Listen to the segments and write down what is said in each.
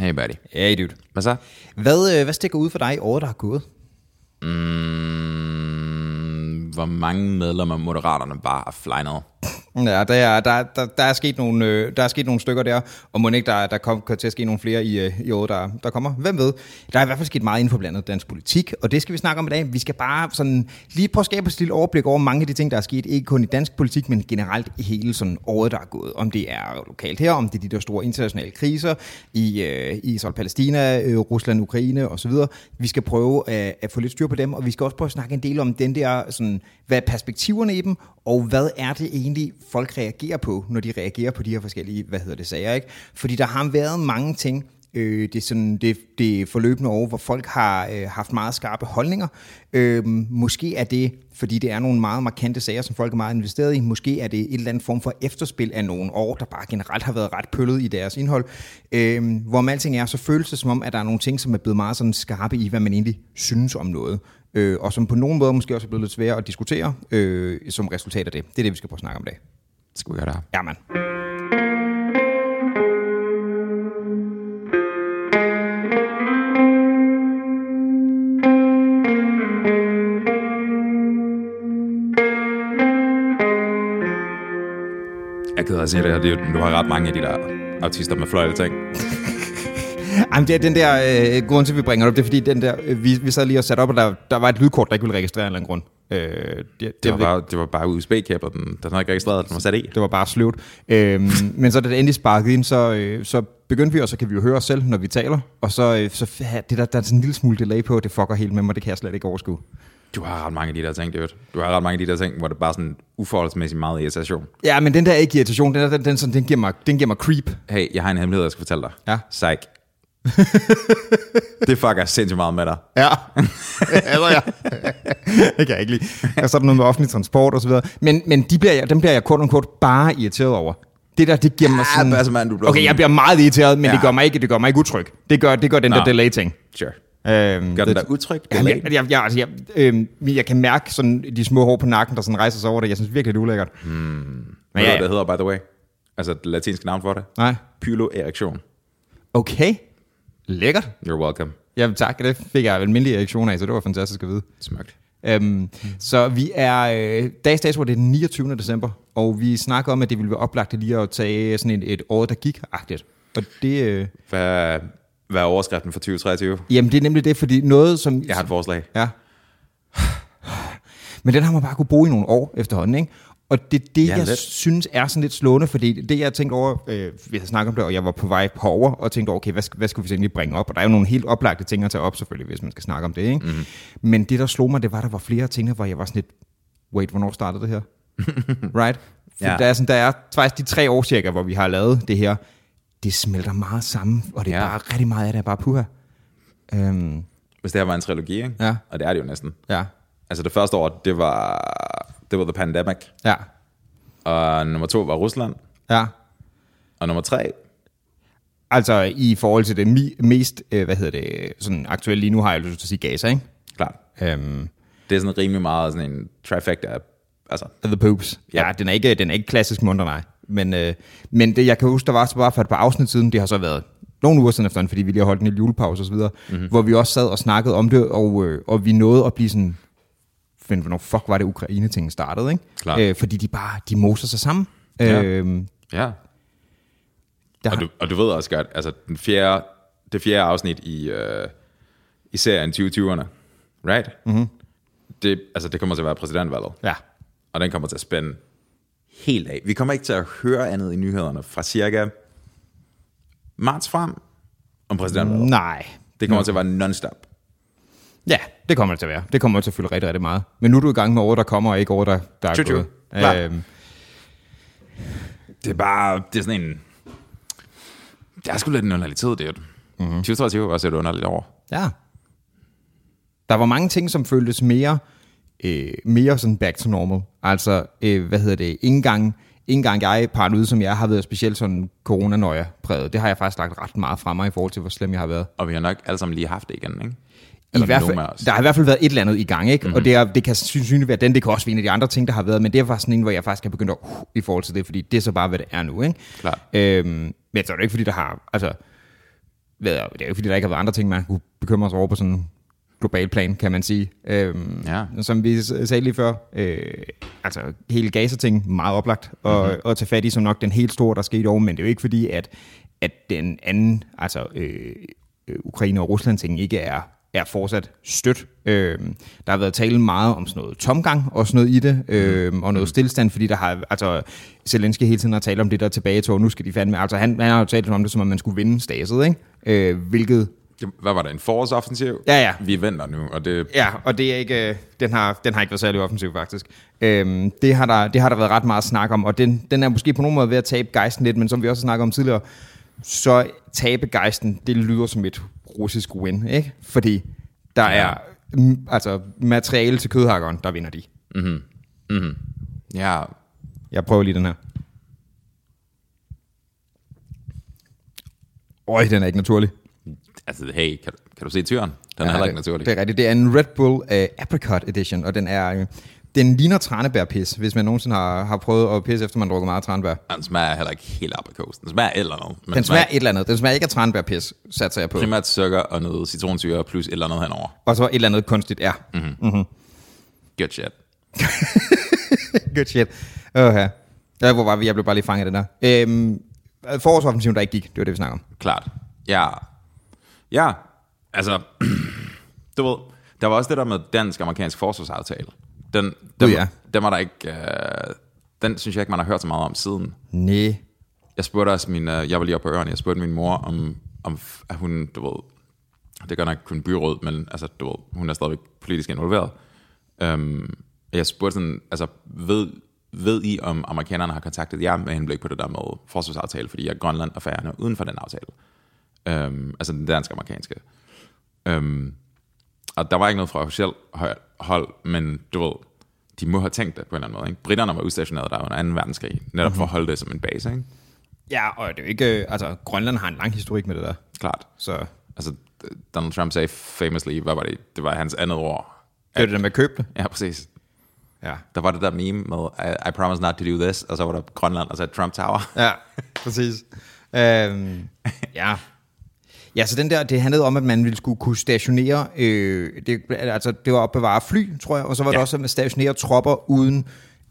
Hey buddy. Hey dude. Hvad så? Hvad, øh, hvad stikker ud for dig i året, der har gået? Mm, hvor mange medlemmer af Moderaterne bare er flynet? Ja, der der, der, der, er sket nogle, øh, der er sket nogle stykker der, og må ikke der, der kommer til at ske nogle flere i, øh, i året, der, der kommer. Hvem ved? Der er i hvert fald sket meget inden for blandt andet dansk politik, og det skal vi snakke om i dag. Vi skal bare sådan lige prøve at skabe et lille overblik over mange af de ting, der er sket, ikke kun i dansk politik, men generelt i hele sådan året, der er gået. Om det er lokalt her, om det er de der store internationale kriser i øh, Israel, Palæstina, øh, Rusland, Ukraine osv. Vi skal prøve at, at få lidt styr på dem, og vi skal også prøve at snakke en del om den der, sådan, hvad er perspektiverne i dem, og hvad er det egentlig, folk reagerer på, når de reagerer på de her forskellige, hvad hedder det, sager, ikke? Fordi der har været mange ting, øh, det, er sådan, det, det forløbende år, hvor folk har øh, haft meget skarpe holdninger. Øh, måske er det, fordi det er nogle meget markante sager, som folk er meget investeret i. Måske er det et eller andet form for efterspil af nogle år, der bare generelt har været ret pøllet i deres indhold. Øh, hvor man alting er, så føles det som om, at der er nogle ting, som er blevet meget sådan skarpe i, hvad man egentlig synes om noget øh, og som på nogen måde måske også er blevet lidt svære at diskutere øh, som resultat af det. Det er det, vi skal prøve at snakke om i dag. Skal vi gøre det her? Ja, man. Jeg gider at sige det her, det er, du har ret mange af de der artister med fløjte ting. Jamen, det er den der øh, grund til, vi bringer det op, det er fordi, den der, øh, vi, vi sad lige og satte op, og der, der var et lydkort, der ikke ville registrere af en eller anden grund. Øh, det, det, Det var bare, det var bare USB-kabler, den, den havde ikke registreret, den var sat i. det var bare sløvt. Øhm, men så da det endelig sparkede ind, så, øh, så begyndte vi, og så kan vi jo høre os selv, når vi taler. Og så, øh, så ja, det der, der er sådan en lille smule delay på, det fucker helt med mig, det kan jeg slet ikke overskue. Du har ret mange af de der ting, dude. Du har ret mange af de der ting, hvor det bare sådan uforholdsmæssigt meget irritation. Ja, men den der ikke irritation, den, der, den, den, sådan, den, giver mig, den giver mig creep. Hey, jeg har en hemmelighed, jeg skal fortælle dig. Ja. Psych. det fucker sindssygt meget med dig. Ja, altså ja. det kan jeg ikke lide. Og så er der noget med offentlig transport og så videre. Men, men de bliver, jeg, dem bliver jeg kort og kort bare irriteret over. Det der, det giver mig Ja, sådan... altså, mand, du okay, sådan- jeg bliver meget irriteret, men Ja. det gør mig ikke, det gør mig ikke utryg. Det gør, det gør den Nå. der delay-ting. Sure. Øhm, Gør den det- der udtryk? Jamen, jeg, jeg, jeg, altså, jeg, øhm, jeg kan mærke sådan de små hår på nakken, der sådan rejser sig over det. Jeg synes virkelig, det er ulækkert. Hmm. Men hvad ja, det hedder, by the way? Altså, det latinske navn for det? nej. Pyloerektion. Okay. Lækkert. You're welcome. Jamen tak, det fik jeg almindelig reaktion af, så det var fantastisk at vide. Smukt. Øhm, så vi er, øh, dags hvor det er den 29. december, og vi snakker om, at det ville være oplagt lige at tage sådan et, et år, der gik-agtigt. Og det, øh, Hvad, hvad er overskriften for 2023? jamen det er nemlig det, fordi noget som... Jeg har et forslag. Ja. Men den har man bare kunne bruge i nogle år efterhånden, ikke? Og det er det, Ja, jeg lidt. synes er sådan lidt slående, fordi det, jeg tænkte over, øh, vi havde snakket om det, og jeg var på vej herover og tænkte over, okay, hvad, hvad skal vi så egentlig bringe op? Og der er jo nogle helt oplagte ting at tage op, selvfølgelig, hvis man skal snakke om det, ikke? Mm-hmm. Men det, der slog mig, det var, at der var flere ting, hvor jeg var sådan lidt, wait, hvornår startede det her? right? For Ja. der, er sådan, der er faktisk de tre år cirka, hvor vi har lavet det her, det smelter meget sammen, og det er ja. bare rigtig meget af det, er bare puha. Øhm, Hvis det her var en trilogi, ikke? Ja. Og det er det jo næsten. ja, Altså det første år, det var, det var The Pandemic. ja, Og nummer to var Rusland. ja. Og nummer tre, Altså i forhold til det mi- mest, øh, hvad hedder det, sådan aktuelle lige nu, har jeg lyst til at sige Gaza, ikke? klart. Øhm, Det er sådan rimelig meget sådan en trifecta. Altså, The Poops. Ja. Ja, ja den, er ikke, den er ikke klassisk munter, nej. Men, øh, men det, jeg kan huske, der var så bare for et par afsnit siden, det har så været nogle uger siden efterhånden, fordi vi lige har holdt en lille julepause osv., mm-hmm. hvor vi også sad og snakkede om det, og, øh, og vi nåede at blive sådan, find, hvornår fuck var det Ukraine-ting startede, ikke? Klart. Øh, fordi de bare, de moser sig sammen. Ja. Øhm, ja. der, Og du, og du ved også godt, altså den fjerde, det fjerde afsnit i, øh, i serien 2020'erne, right? Mm-hmm. Det, altså det kommer til at være præsidentvalget. ja. Og den kommer til at spænde helt af. Vi kommer ikke til at høre andet i nyhederne fra cirka marts frem om præsidentvalget. Nej. Det kommer til at være non-stop. Ja, det kommer det til at være. Det kommer til at fylde rigtig, rigtig meget. Men nu er du i gang med over, der kommer, og ikke over, der, der er true. gået. Øhm, Det er bare, det er sådan en... Det er sgu lidt en underlig tid, det er mm-hmm. 2023 var også et underligt år. Ja. Der var mange ting, som føltes mere, øh, mere sådan back to normal. Altså, øh, hvad hedder det, ikke engang, engang jeg, paranoid som jeg, har været specielt sådan coronanøje præget. Det har jeg faktisk lagt ret meget fra mig i forhold til, hvor slem jeg har været. Og vi har nok alle sammen lige haft det igen, ikke? I Eller hvert nogen fald, der har i hvert fald været et eller andet i gang, ikke? Mm-hmm. Og det, er, det kan synligt være den, det kan også være en af de andre ting, der har været, men det er faktisk sådan en, hvor jeg faktisk har begyndt at uh, i forhold til det, fordi det er så bare, hvad det er nu, ikke? Klart. Øhm, men så er det ikke, fordi der har, altså, ved jeg, det er jo ikke, fordi der ikke har været andre ting, man kunne bekymre sig over på sådan en global plan, kan man sige. Øhm, Ja. Som vi sagde lige før, øh, altså hele Gaza-ting, meget oplagt at, mm-hmm. at tage fat i, som nok den helt store, der skete over, men det er jo ikke fordi, at, at den anden, altså øh, øh, Ukraine og Rusland ting ikke er, er fortsat stødt. Øh, der har været tale meget om sådan noget tomgang og sådan noget i det, øh, og noget stillestand, fordi der har, altså Zelensky hele tiden har talt om det der tilbagetog, nu skal de fandme, altså han, han har jo talt om det, som om man skulle vinde staset, ikke? Øh, hvilket Hvad var det, en forårsoffensiv? Ja, ja. Vi venter nu, og det... Ja, og det er ikke, øh, den, har, den har ikke været særlig offensiv, faktisk. Øhm, det, har der, det har der været ret meget snak om, og den, den er måske på nogen måde ved at tabe gejsten lidt, men som vi også har snakket om tidligere, så tabe gejsten, det lyder som et russisk win, ikke? Fordi der Ja. er altså materiale til kødhakkeren, der vinder de. Ja, Jeg prøver lige den her. Øj, den er ikke naturlig. altså, hey, kan, kan du se tyren? Den er heller ikke naturlig. Det er rigtigt. Det er en Red Bull uh, Apricot Edition, og den er... Den ligner tranebærpis, hvis man nogensinde har, har prøvet at pisse, efter man drukker meget tranebær. Den smager heller ikke helt aprikos. Den smager et eller andet. Men Den smager et eller andet. Den smager ikke af tranebærpis, satser jeg på. primært sukker og noget citronsyre plus et eller andet henover. Og så et eller andet kunstigt, ja. Good shit. Good shit. Okay. Ja, hvor var vi? Jeg blev bare lige fanget af den der. Øhm, forårsoffensiven, der ikke gik, det var det, vi snakker om. Klart. Ja. Ja, altså, du ved, der var også det der med dansk-amerikansk forsvarsaftale. Den, den, Gud, ja. den var der ikke, øh, den synes jeg ikke, man har hørt så meget om siden. Nej. Jeg spurgte også min, øh, jeg var lige oppe på øren, jeg spurgte min mor, om, om at hun, du ved, det gør nok kun byråd, men altså, du ved, hun er stadigvæk politisk involveret. Um, jeg spurgte sådan, altså, ved, ved I, om amerikanerne har kontaktet jer med henblik på det der med forsvarsaftale, fordi jeg er Grønland og Færøerne er uden for den aftale. Um, altså den dansk-amerikanske. Um, og der var ikke noget fra officielt hold, men du ved, de må have tænkt det på en eller anden måde. Ikke? Britterne var udstationeret der under 2. verdenskrig, netop for at holde det som en base, ikke? Ja, og det er jo ikke... øh, Altså, Grønland har en lang historik med det der. Klart. Så det Altså, Donald Trump sagde famously, hvad var det? Det var hans andet ord. er det der med at købe det. Ja, præcis. Ja. Der var det der meme med, I, I promise not to do this, og så var der Grønland, og så Trump Tower. Ja, præcis. øhm, ja. Ja, så den der, det handlede om, at man ville skulle kunne stationere, øh, det, altså det var at bevare fly, tror jeg, og så var ja. det også at stationere tropper uden,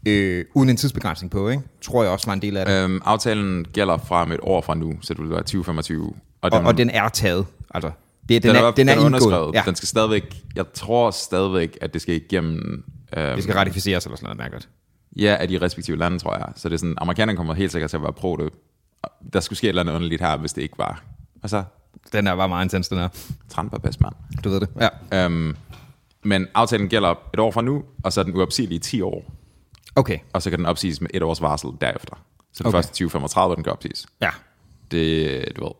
øh, uden en tidsbegrænsning på, ikke? Tror jeg også var en del af det. Øhm, aftalen gælder fra et år fra nu, så det vil være 2025. og, og den er taget, altså. Det, den, den, er, er, den er, indgået. underskrevet. Ja, Den skal stadigvæk, jeg tror stadigvæk, at det skal igennem øhm, det skal ratificeres eller sådan noget mærkeligt. ja, af de respektive lande, tror jeg. Så det er sådan, amerikanerne kommer helt sikkert til at være pro det. Der skulle ske et eller andet underligt her, hvis det ikke var. Og så, Den er bare meget intens, den her. Trump er bedst mand. Du ved det. Ja. Øhm, men aftalen gælder et år fra nu, og så er den uopsigelig i 10 år. Okay. Og så kan den opsiges med et års varsel derefter. Så det Okay. første 2035, den kan opsiges. Ja. Det, du ved.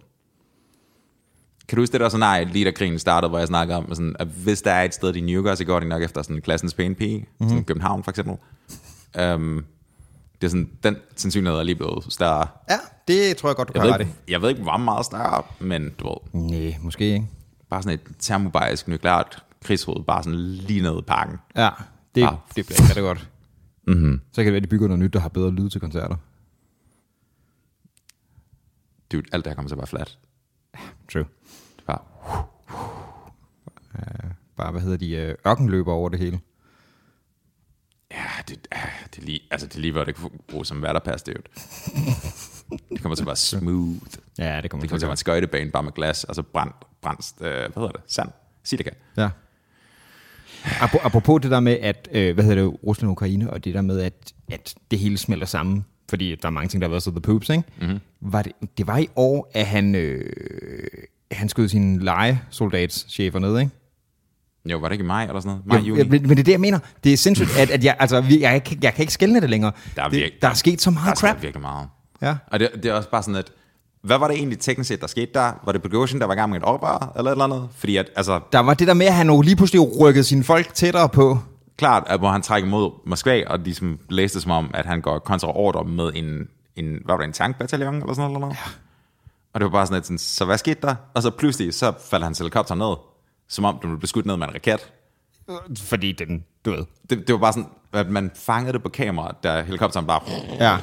Kan du huske det der scenarie, lige da krigen startede, hvor jeg snakkede om, sådan, at hvis der er et sted, de nuker, så går de nok efter sådan klassens pæne pige, Mhm. mm-hmm. sådan København for eksempel. Um, det er sådan, den sandsynlighed er lige blevet større. Ja, det tror jeg godt, du Jeg kan ikke, jeg ved ikke, hvor meget større, men du ved, Nej, måske ikke. bare sådan et termobarisk nukleart krigshoved, bare sådan lige ned i parken. Ja, det, Ah. det bliver ikke godt. Mm-hmm. Så kan det være, at de bygger noget nyt, der har bedre lyd til koncerter. Dude, alt det her kommer at være flat. True. Det er bare, Bare, hvad hedder de, øh, ørkenløber over det hele. Ja, det, det, er lige, altså, det er lige, hvor det kan bruges som værterpas, det. Det kommer til at være smooth. Ja, det kommer Det kommer til at være en skøjtebane bare med glas, og så brændt, brændt øh, hvad hedder det, sand, silika. Ja. Apro- Apropos det der med, at, øh, hvad hedder det, Rusland og Ukraine, og det der med, at, at det hele smelter sammen, fordi der er mange ting, der har været så the poops, ikke? Mm-hmm. Var det, det var i år, at han, øh, han skød sine legesoldatschefer ned, ikke? Jo, var det ikke i maj eller sådan noget? Maj, Jo, juni? men, men det er det, jeg mener. Det er sindssygt, at, at jeg, altså, vi- jeg, jeg, jeg kan ikke skælne det længere. Der er det, virke- der er sket så der meget crap. virkelig meget. Ja. Og det, det er også bare sådan, at hvad var det egentlig teknisk set, der skete der? Var det Prigozhin, der var i gang med et oprør, eller et eller andet? Fordi at, altså, Der var det der med, at han jo lige pludselig rykkede sine folk tættere på. klart, at hvor han trækker mod Moskva, og de som læste det som om, at han går kontra ordre med en, en hvad var det, en tankbataljon, eller sådan noget? Eller noget? Ja. Og det var bare sådan, at sådan, så hvad skete der? Og så pludselig, så falder hans helikopter ned, som om den blev beskudt ned med en raket. Fordi den, du ved. Det, det var bare sådan, at man fangede det på kamera, da helikopteren bare... Ja.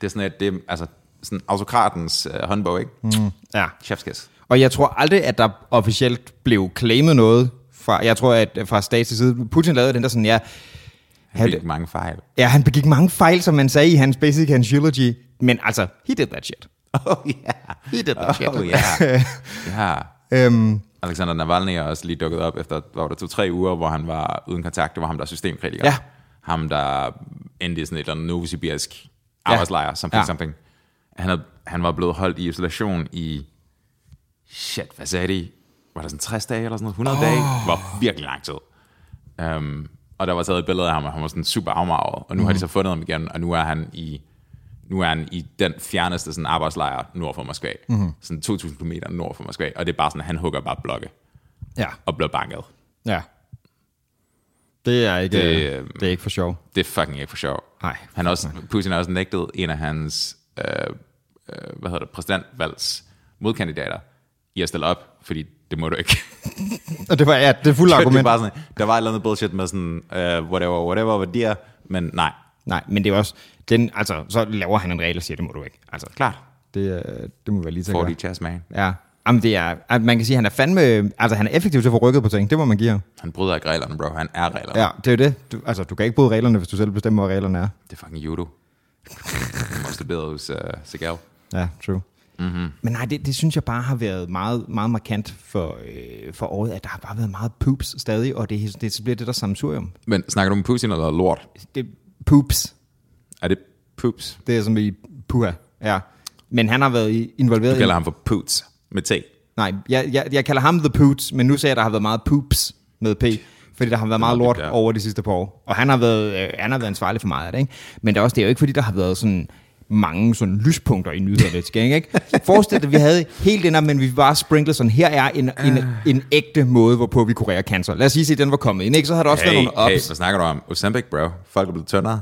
Det er sådan, at det, altså, sådan autokratens uh, håndbog, ikke? Mm. Ja. Chefskiss. Og jeg tror aldrig, at der officielt blev claimet noget fra, jeg tror, at fra stats side, Putin lavede den der sådan, ja, Han fik mange fejl. ja, han begik mange fejl, som man sagde i hans basic, hans eulogy, men altså, he did that shit. Oh, yeah. He did that shit. Oh, yeah. ja. Øhm, Alexander Navalny er også lige dukket op efter, hvad var det, to-tre uger, hvor han var uden kontakt. Det var ham, der er systemkritiker. Ja. Ham, der endte i sådan et eller andet novosibirsk arbejdslejr, something, Ja. ja. something. Han, havde, han var blevet holdt i isolation i, shit, hvad sagde de? Var det sådan 60 dage eller sådan noget? 100 oh. dage? Det var virkelig lang tid. Um, og der var taget et billede af ham, og han var sådan super afmagret. Og nu mm. har de så fundet ham igen, og nu er han i nu er han i den fjerneste sådan arbejdslejr nord for Moskva. Mm-hmm. Sådan 2.000 km nord for Moskva. Og det er bare sådan, at han hugger bare blokke ja, og bliver banket. ja. Det er ikke, Det, det, øhm, det er ikke for sjov. Det er fucking ikke for sjov. Nej. Han også, Putin har også nægtet en af hans øh, øh, hvad hedder det, præsidentvalgs modkandidater i at stille op, fordi det må du ikke. Og det var, ja, det er fuld det argument. bare sådan, der var et eller andet bullshit med sådan, uh, whatever, whatever, værdier, men nej, Nej, men det er også, den, altså, så laver han en regel og siger, det må du ikke. Altså, klart. det, øh, det må være lige til at 40 gøre. chess man. Ja. Jamen, det er, at man kan sige, at han er fandme, altså han er effektiv til at få rykket på ting, det må man give ham. Han bryder ikke reglerne, bro. Han er reglerne. Ja, det er jo det. Du, altså, du kan ikke bryde reglerne, hvis du selv bestemmer, hvad reglerne er. Det er fucking judo. Måske bedre hos uh, Segal. Ja, true. Mhm. Mm-hmm. Men nej, det, det synes jeg bare har været meget, meget markant for, øh, for året, at der har bare været meget poops stadig, og det, det, det bliver det der samsurium. Men snakker du om Putin eller lort? Det poops, Er det poops? det er som i puha, ja. Men han har været i- involveret Du kalder ham for poots med T. Nej, jeg, jeg, jeg kalder ham The Poots, men nu ser jeg, at der har været meget poops med P, fordi der har været meget lort der. over de sidste par år. Og han har været, øh, han har været ansvarlig for meget af det, ikke? Men det er også det er jo ikke, fordi der har været sådan mange sådan lyspunkter i nyhederne til gengæld, ikke? Forestil dig, at vi havde helt ind, men vi bare sprinklet sådan, her er en, en, en ægte måde, hvorpå vi kurerer cancer. Lad os sige, at den var kommet ind, ikke? Så har der også Hey, været nogle hey, ups. hvad snakker du om? Ozempic, bro. Folk er blevet tyndere.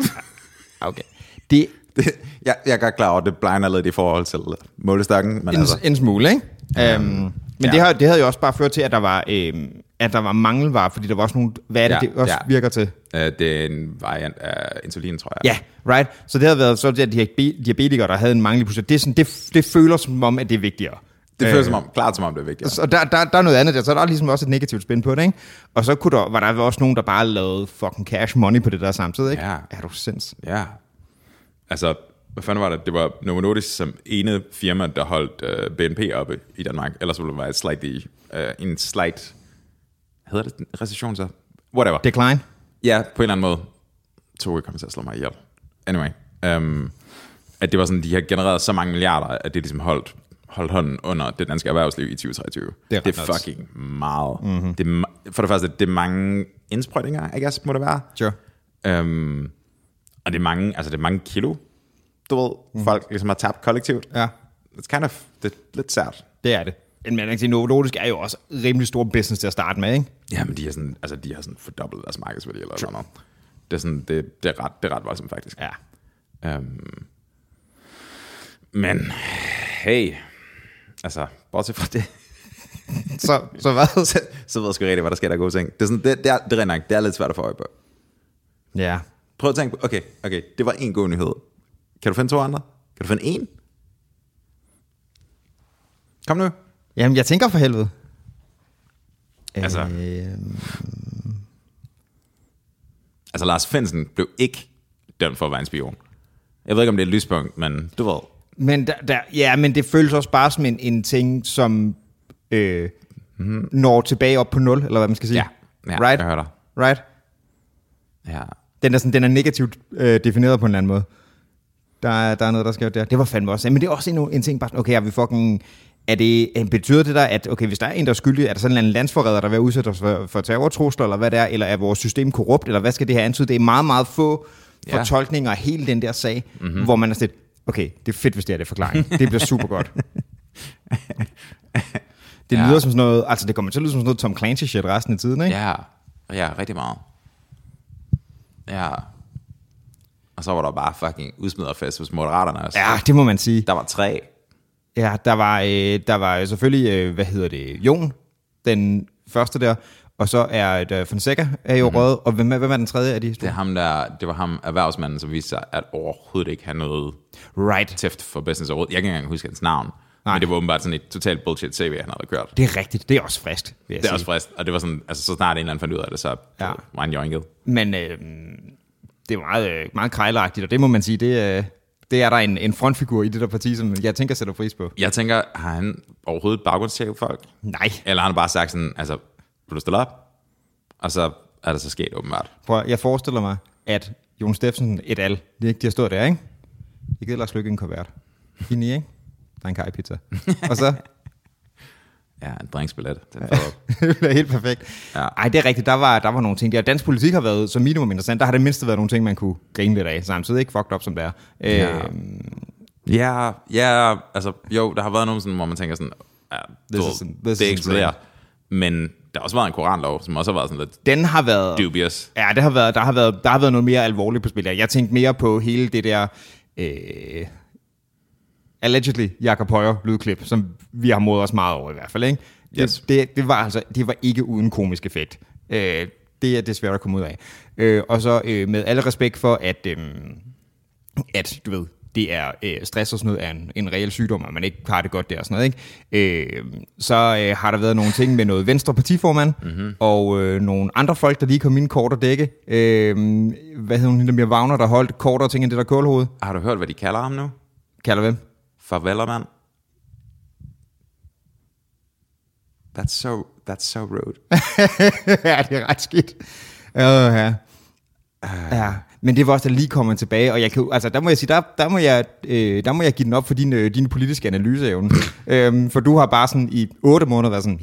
Okay. Det, Det, jeg, jeg er godt klar over, at det blinder lidt i forhold til målestokken, men en, altså, en smule, ikke? Um, men ja. det, har, det havde jo også bare ført til, at der var, øhm, at der var mangelvarer, fordi der var også nogle, hvad er det, Ja, det også ja. virker til? øh, det er en variant af insulin, tror jeg. Ja, right. Så det har været så det, at de her diabetikere, der havde en manglende procent. Det, er sådan, det, det føler som om, at det er vigtigere. Det føles som om, klart som om det er vigtigt. Så der, der, der er noget andet der, så der er ligesom også et negativt spin på det, ikke? Og så kunne der, var der også nogen, der bare lavede fucking cash money på det der samtidig, ikke? Ja. Er du sinds? Ja. Altså, hvad fanden var det? Det var Novo Nordisk som ene firma, der holdt uh, BNP oppe i Danmark. Ellers ville det være et slightly, uh, en slight, hedder det recession så? Whatever. Decline? Ja, på en eller anden måde. Toge kommer til at slå mig ihjel. Anyway. Um, at det var sådan, de har genereret så mange milliarder, at det ligesom holdt, holdt hånden under det danske erhvervsliv i 2023. Det er det er ret nuts. fucking meget. Mm-hmm. Det er, for det første, det er mange indsprøjtninger, I guess, må det være. Sure. Um, og det er mange, altså det er mange kilo, du ved, mm. folk ligesom har tabt kollektivt. Ja, It's kind of, det er lidt sært. det er det. Men man kan sige, Novo Nordisk er jo også rimelig stor business til at starte med, ikke? Ja, men de har sådan, altså de har sådan fordoblet deres markedsværdi eller noget. Det er sådan, det, det er ret, det er ret voldsomt faktisk. Ja. Um, men, hey, altså, bortset fra det, Så, så hvad? så, så ved jeg sgu rigtig, hvad der sker, der er gode ting. Det er, sådan, det, det, er, det er nok, det er lidt svært at få øje på. Ja. Prøv at tænke på, okay, okay, det var en god nyhed. Kan du finde to andre? Kan du finde en? Kom nu. Jamen, jeg tænker for helvede. Altså. Øhm, Altså, Lars Finsen blev ikke dømt for at være en spion. Jeg ved ikke, om det er et lyspunkt, men du ved. Men der, der, ja, men det føles også bare som en, en ting, som øh, mm-hmm. når tilbage op på 0, eller hvad man skal sige. Ja, ja right? jeg hører dig. Right? Ja. Den er, sådan, den er negativt øh, defineret på en eller anden måde. Der er, der er noget, der sker der. Det var fandme også. Men det er også en, en ting, bare sådan, okay, er vi fucking... Er det, øh, betyder det der, at okay, hvis der er en, der er skyldig, er der sådan en landsforræder, der vil udsat os for, for terrortrusler, eller hvad det er, eller er vores system korrupt, eller hvad skal det her antyde? Det er meget, meget få Ja. fortolkninger af hele den der sag, mm-hmm. hvor man er sådan okay, det er fedt, hvis det er det forklaring. Det bliver super godt. Det Ja. lyder som sådan noget, altså det kommer til at lyde som sådan noget Tom Clancy shit resten af tiden, ikke? Ja, ja, rigtig meget. Ja. Og så var der bare fucking udsmiderfest hos Moderaterne også. Ja, det må man sige. Der var tre. Ja, der var, øh, der var selvfølgelig, øh, hvad hedder det, Jon, den første der, og så er et uh, Fonseca er jo mm. røget, og hvem hvem er den tredje af de? Det, er ham der, det var ham, erhvervsmanden, som viste sig, at overhovedet ikke have noget Right. tæft for business overhovedet. Jeg kan ikke engang huske hans navn. Nej. Men det var åbenbart sådan et totalt bullshit CV, han havde kørt. Det er rigtigt, det er også frist, vil jeg Det er sige. også frist, og det var sådan, altså så snart en eller anden fandt ud af det, så Ja. var han joinket. Men øh, det er meget, øh, meget krejleragtigt, og det må man sige, det, øh, det er der en, en frontfigur i det der parti, som jeg tænker sætter pris på. Jeg tænker, har han overhovedet baggrundstjekket folk? Nej, Eller har han bare sagt sådan, altså, vil du stille op? Og så er det så sket åbenbart. prøv, jeg forestiller mig, at Jon Steffensen et al, de, de har stået der, ikke? Jeg gider Lars Lykke en kuvert. Fint i, ikke? Der er en kajpizza. Og så, Ja, en drinksbillet. Den det bliver helt perfekt. Ja. Ej, det er rigtigt, der var, der var nogle ting der. Dansk politik har været som minimum interessant. Der har det mindste været nogle ting, man kunne grine lidt af. Samtidig ikke fucked up, som det er. Ja. Øh, Ja, ja, altså, jo, der har været nogle sådan, hvor man tænker sådan, ja, This du, is- this det eksploderer. Men der har også været en koranlov, som også har været sådan lidt den har været... dubious. Ja, det har været, der, har været, der har været noget mere alvorligt på spil. Jeg tænkte mere på hele det der... Øh, allegedly Jakob Højer lydklip, som vi har modet os meget over i hvert fald. Ikke? Det, Yes. det, det, var altså, det var ikke uden komisk effekt. Øh, det er det svært at komme ud af. Øh, og så øh, med alle respekt for, at, øh, at du ved, det er øh, stress og sådan noget er en, en reel sygdom, og man ikke har det godt der og sådan noget, ikke? Øh, så øh, har der været nogle ting med noget venstre partiformand, mm-hmm. og øh, nogle andre folk, der lige kom ind kort og dække. Øh, hvad hedder hun, der mere Wagner, der holdt kortere ting end det der kålhoved? Har du hørt, hvad de kalder ham nu? Kalder hvem? Farvelermand. That's so, that's so rude. ja, det er ret skidt. Uh, ja. ja. Men det var også, der lige kommer tilbage, og jeg kan, altså, der må jeg sige, der, der, må, jeg, øh, der må jeg give den op for din, øh, din politiske analyseevne. øhm, for du har bare sådan i otte måneder været sådan.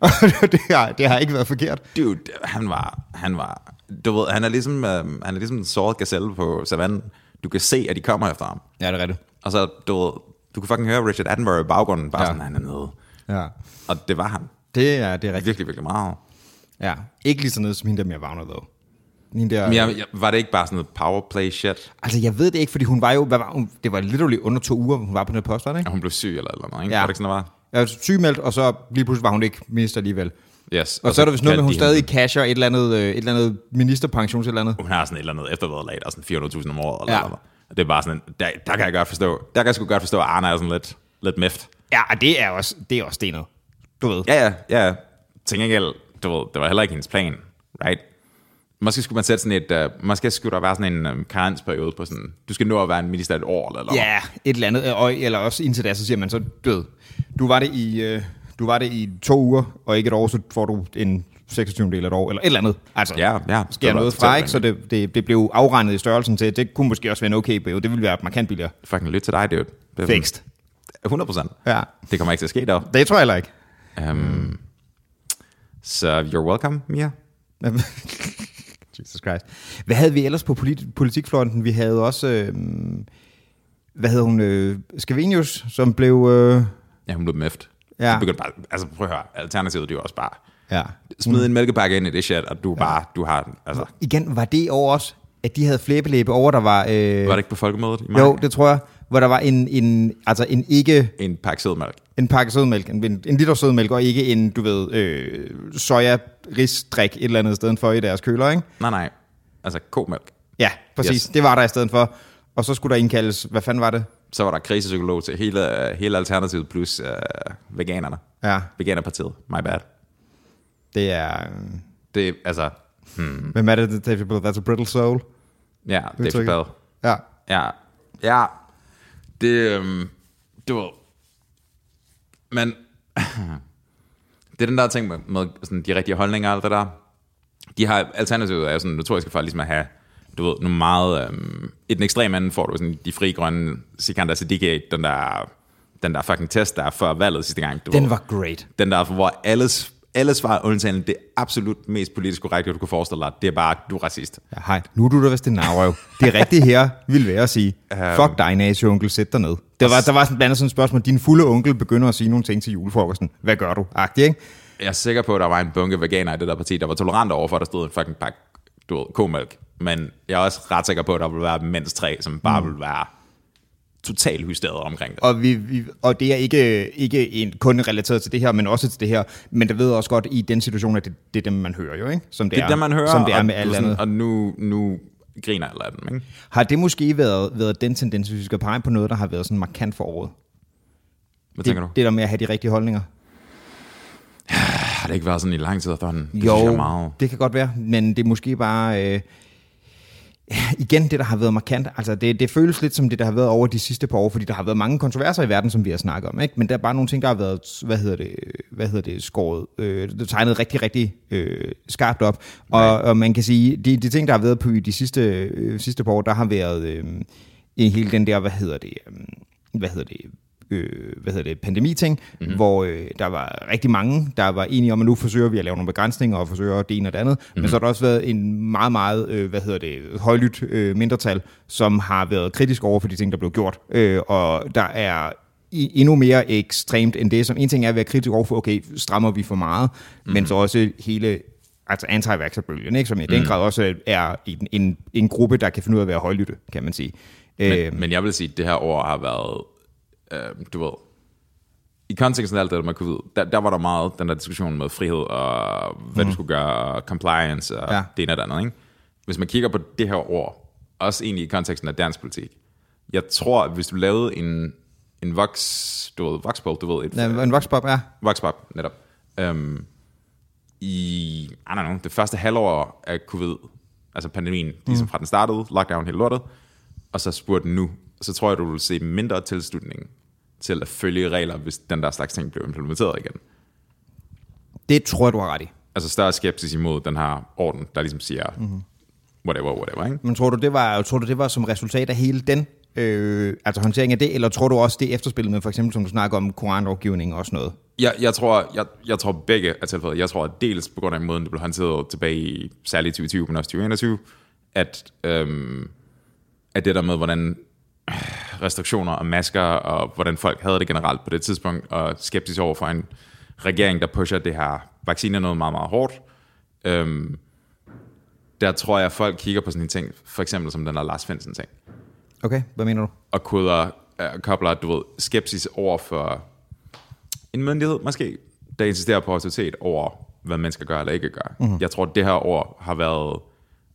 Og det, har, det har ikke været forkert. Dude, han var, han var, du ved, han er ligesom, øh, han er ligesom en såret gazelle på savannen. Du kan se, at de kommer efter ham. Ja, det er rigtigt. Og så, du ved, du kan fucking høre Richard Attenborough i baggrunden, bare Ja. sådan, han er nede. Ja. Og det var han. Det er, det er rigtigt. Virkelig, virkelig meget. Ja. Ikke lige sådan noget som hende der mere Wagner, dog. Hende der, Men jeg, jeg, var det ikke bare sådan noget powerplay shit? Altså, jeg ved det ikke, fordi hun var jo, hvad var hun? det var literally under to uger, hun var på den post, var det ikke? At hun blev syg eller eller noget, ikke? Ja. Var det ikke sådan, det var? Jeg var sygemeldt, og så lige pludselig var hun ikke minister alligevel. Yes. Og, og så er der vist noget med, hun stadig casher et eller andet, øh, et eller andet ministerpension til et eller andet. Hun har sådan et eller andet eftervederlag, der er sådan 400.000 om året. Eller Ja. ja. eller. Og det er bare sådan, en- der, der kan jeg godt forstå, der kan jeg sgu godt forstå, at Arne er sådan lidt, lidt mift. Ja, og det er også, det er også stenet. Du ved. Ja, ja, ja. Til gengæld, du ved, det var heller ikke hendes plan, right? Måske skulle man sætte sådan et, uh, måske skulle der være sådan en um, karensperiode på sådan, du skal nå at være en minister et år, eller, Ja, et eller andet. Og, eller også indtil da, så siger man så død. Du var det i, øh, du var det i to uger, og ikke et år, så får du en 26. del af et år, eller et eller andet. Altså, Ja, ja. sker noget fra, ikke? Så det, det, det blev afregnet i størrelsen til, det kunne måske også være en okay periode. Det ville være markant billigere. Fucking lyt til dig, dude. Det er Fikst. 100 procent. Ja. Det kommer ikke til at ske der. Det tror jeg heller ikke. Um, så you're welcome, Mia. Jesus Christ. Hvad havde vi ellers på polit- politikfronten? Vi havde også, øh, hvad hed hun, øh, Scavenius, som blev, øh, Ja, hun blev mæft. Ja. Du begyndte bare, altså prøv at høre, alternativet det er jo også bare, ja. smid en mælkepakke ind i det shit, og du bare, du har, altså, Igen, var det over også, at de havde flæbelæbe over, der var... Øh, var det ikke på folkemødet i maj? Jo, det tror jeg. Hvor der var en, en, altså en ikke En pakke sødmælk. En pakke sødmælk, en, en liter sødmælk, og ikke en, du ved, øh, soja risdrik et eller andet sted for i deres køler, ikke? Nej, nej, altså komælk. Ja, præcis. Yes. Det var der i stedet for. Og så skulle der indkaldes, hvad fanden var det? Så var der krisepsykolog til hele, hele alternativet plus uh, veganerne. Ja, Veganerpartiet, my bad. det er... øh, Det er, altså, Hvem er det, David Bell? That's a brittle soul. ja, det Udtrykket. forbadet. Ja. Ja, ja, det, øhm, det var, men det er den der ting med, med sådan de rigtige holdninger og alt det der. De har, alternativet er jo sådan notoriske for ligesom at have, du ved, nogle meget, øhm, i den ekstreme ende får du sådan de frie grønne Sikander Siddiqui, den der, den der fucking test, der er før valget sidste gang. Du Den ved. var great. Den der, hvor alles, alle svar undtagen det absolut mest politisk korrekte, du kan forestille dig, det er bare, du er racist. Ja, hej. Nu er du der vist en navrøv. Det rigtige her vil være at sige, fuck dig, nazi-onkel, sæt dig ned. Der var, der var sådan blandt andet sådan et spørgsmål, din fulde onkel begynder at sige nogle ting til julefrokosten. Hvad gør du? Agtig, ikke? Jeg er sikker på, at der var en bunke veganer i det der parti, der var tolerante overfor, at der stod en fucking pakke du ved, komælk. Men jeg er også ret sikker på, at der vil være mindst tre, som bare mm. vil være totalt hysteret omkring det. Og, vi, vi, og det er ikke, ikke en, kun relateret til det her, men også til det her. Men det ved også godt i den situation, at det, det er dem, man hører jo, ikke? Som det, Det er det, man hører, som det er og, med alt andet. og nu, nu griner alle af dem, ikke? Har det måske været, været den tendens, hvis vi skal pege på noget, der har været sådan markant for året? Hvad Det, tænker du? det der med at have de rigtige holdninger. Har det ikke været sådan i lang tid efterhånden? Det synes jeg Jo, meget... det kan godt være, men det er måske bare... Øh, igen det, der har været markant. Altså, det, det føles lidt som det, der har været over de sidste par år, fordi der har været mange kontroverser i verden, som vi har snakket om. Ikke? Men der er bare nogle ting, der har været, hvad hedder det, hvad hedder det skåret, øh, det tegnet rigtig, rigtig øh, skarpt op. Og, og man kan sige, de, de ting, der har været på i de sidste, øh, sidste par år, der har været øh, hele den der, hvad hedder det, øh, hvad hedder det, øh, hvad hedder det, pandemi-ting, mm-hmm. hvor øh, der var rigtig mange, der var enige om, at nu forsøger vi at lave nogle begrænsninger og forsøger det ene og det andet. Mm-hmm. Men så har der også været en meget, meget, øh, hvad hedder det, højlydt øh, mindretal, som har været kritisk over for de ting, der blev gjort. Øh, og der er i, endnu mere ekstremt end det, som en ting er at være kritisk over for, okay, strammer vi for meget, mm-hmm. men så også hele altså anti-vaxxerbølgen, ikke? som i den grad også er en, en, en gruppe, der kan finde ud af at være højlytte, kan man sige. Øh, Men, men jeg vil sige, at det her år har været, øh, du ved, i konteksten af alt det, der med covid, der, der var der meget den der diskussion med frihed og hvad mm. du skulle gøre, og compliance og Ja. det ene og det andet. Ikke? Hvis man kigger på det her år, også egentlig i konteksten af dansk politik, jeg tror, at hvis du lavede en, en voks, du ved, voxpop, du ved, et, Ja, en voxpop, ja. voxpop netop, øhm, i, I don't know, det første halvår af covid, altså pandemien, ligesom Mm. fra den startede, lockdown hele lortet, og så spurgte nu, så tror jeg, du vil se mindre tilslutning til at følge regler, hvis den der slags ting blev implementeret igen. Det tror jeg, du har ret i. Altså større skepsis imod den her orden, der ligesom siger, mm-hmm. whatever, whatever, ikke? Men tror du, det var, tror du, det var som resultat af hele den, øh, altså håndtering af det, eller tror du også det efterspillet med, for eksempel som du snakker om koranlovgivning og sådan noget? Jeg, jeg, tror, jeg, jeg tror begge er tilfældet. Jeg tror at dels på grund af måden, det blev håndteret tilbage i særligt 2020, men også 2021, at, øhm, at det der med, hvordan øh, restriktioner og masker, og hvordan folk havde det generelt på det tidspunkt, og skeptisk over for en regering, der pusher det her vaccine noget meget, meget hårdt. Øhm, der tror jeg, at folk kigger på sådan en ting, for eksempel som den der Lars Finsen ting, Okay, hvad mener du? og koder, øh, kobler, du ved, skepsis over for en myndighed, måske, der insisterer på autoritet over, hvad man skal gøre eller ikke gøre. Mm-hmm. Jeg tror, at det her år har været,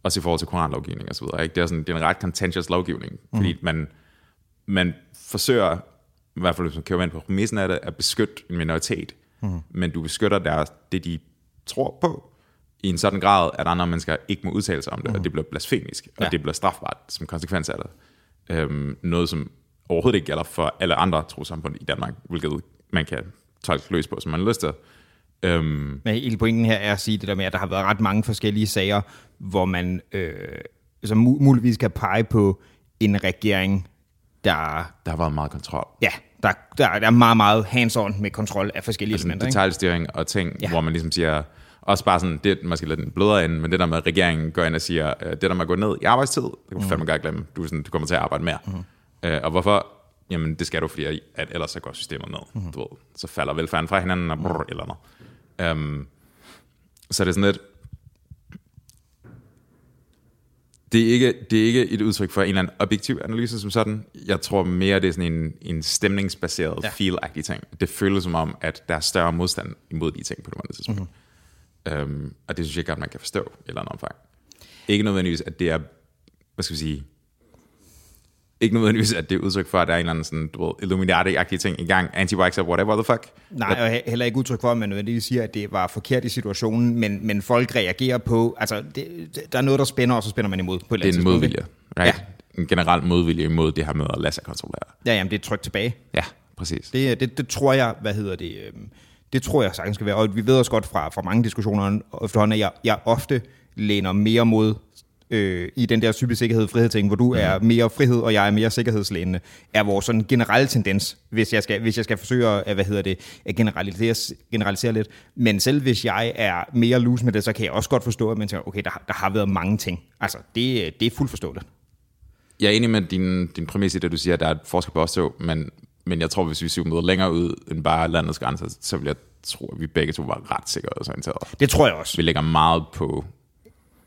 også i forhold til koranlovgivning og så videre, ikke? Det, er sådan, det er en ret contentious lovgivning, mm-hmm. fordi man, man forsøger, i hvert fald hvis man kører ind på præmissen af det, at beskytte en minoritet, mm-hmm. men du beskytter deres, det, de tror på, i en sådan grad, at andre mennesker ikke må udtale sig om det, mm-hmm. og det bliver blasfemisk, og Ja. ja. det bliver strafbart som konsekvens af det. Øhm, noget, som overhovedet ikke gælder for alle andre trosamfund i Danmark, hvilket man kan tolke løs på, som man har lyst til. Øhm, Men hele pointen her er at sige det der med, at der har været ret mange forskellige sager, hvor man øh, som mu- muligvis kan pege på en regering, der, der har været meget kontrol. ja, der, der, der er meget, meget hands-on med kontrol af forskellige Altså elementer. Detaljstyring og ting, Ja. hvor man ligesom siger, også bare sådan, det er måske lidt en blødere ende, men det der med, at regeringen går ind og siger, øh, det der med at gå ned i arbejdstid, det kan du fandme godt glemme. Du, sådan, du kommer til at arbejde mere. Mm. Øh, og hvorfor? Jamen, det skal du, fordi at ellers så går systemet ned. Mm. Du ved, så falder velfærden fra hinanden og brrr, eller noget. Um, så det er sådan lidt, det er, ikke, det er ikke et udtryk for en eller anden objektiv analyse som sådan. Jeg tror mere, det er sådan en, en stemningsbaseret, Ja. feel-agtig ting. Det føles som om, at der er større modstand imod de ting på det måde tidspunkt. Mm-hmm. Um, og det synes jeg godt, man kan forstå i et eller andet omfang. Ikke nødvendigvis, at det er, hvad skal vi sige, ikke nødvendigvis, at det er udtryk for, at der er en eller anden sådan, du ved, Illuminati-agtig ting i gang, anti whatever the fuck. Nej, og he- heller ikke udtryk for, at man nødvendigvis siger, at det var forkert i situationen, men, men folk reagerer på, altså det, der er noget, der spænder, og så spænder man imod på et eller Det er en modvilje, right? Ja. En generel modvilje imod det her med at lade sig kontrollere. Ja, jamen det er tryk tilbage. Ja, præcis. Det, det, det tror jeg, hvad hedder det, øhm, det tror jeg sagtens skal være, og vi ved også godt fra, fra mange diskussioner efterhånden, at jeg, jeg ofte læner mere mod øh, i den der type sikkerhed frihed ting, hvor du er mere frihed, og jeg er mere sikkerhedslænende, er vores sådan generelle tendens, hvis jeg skal, hvis jeg skal forsøge at, hvad hedder det, at generalisere, generalisere lidt. Men selv hvis jeg er mere loose med det, så kan jeg også godt forstå, at man tænker, okay, der, der har været mange ting. Altså, det, det er fuldt forståeligt. Jeg er enig med din, din præmis i det, du siger, at der er et forskel på os to, men, men jeg tror, hvis vi zoomer længere ud end bare landets grænser, så vil jeg tro, at vi begge to var ret sikkerhedsorienterede. Det tror jeg også. Vi lægger meget på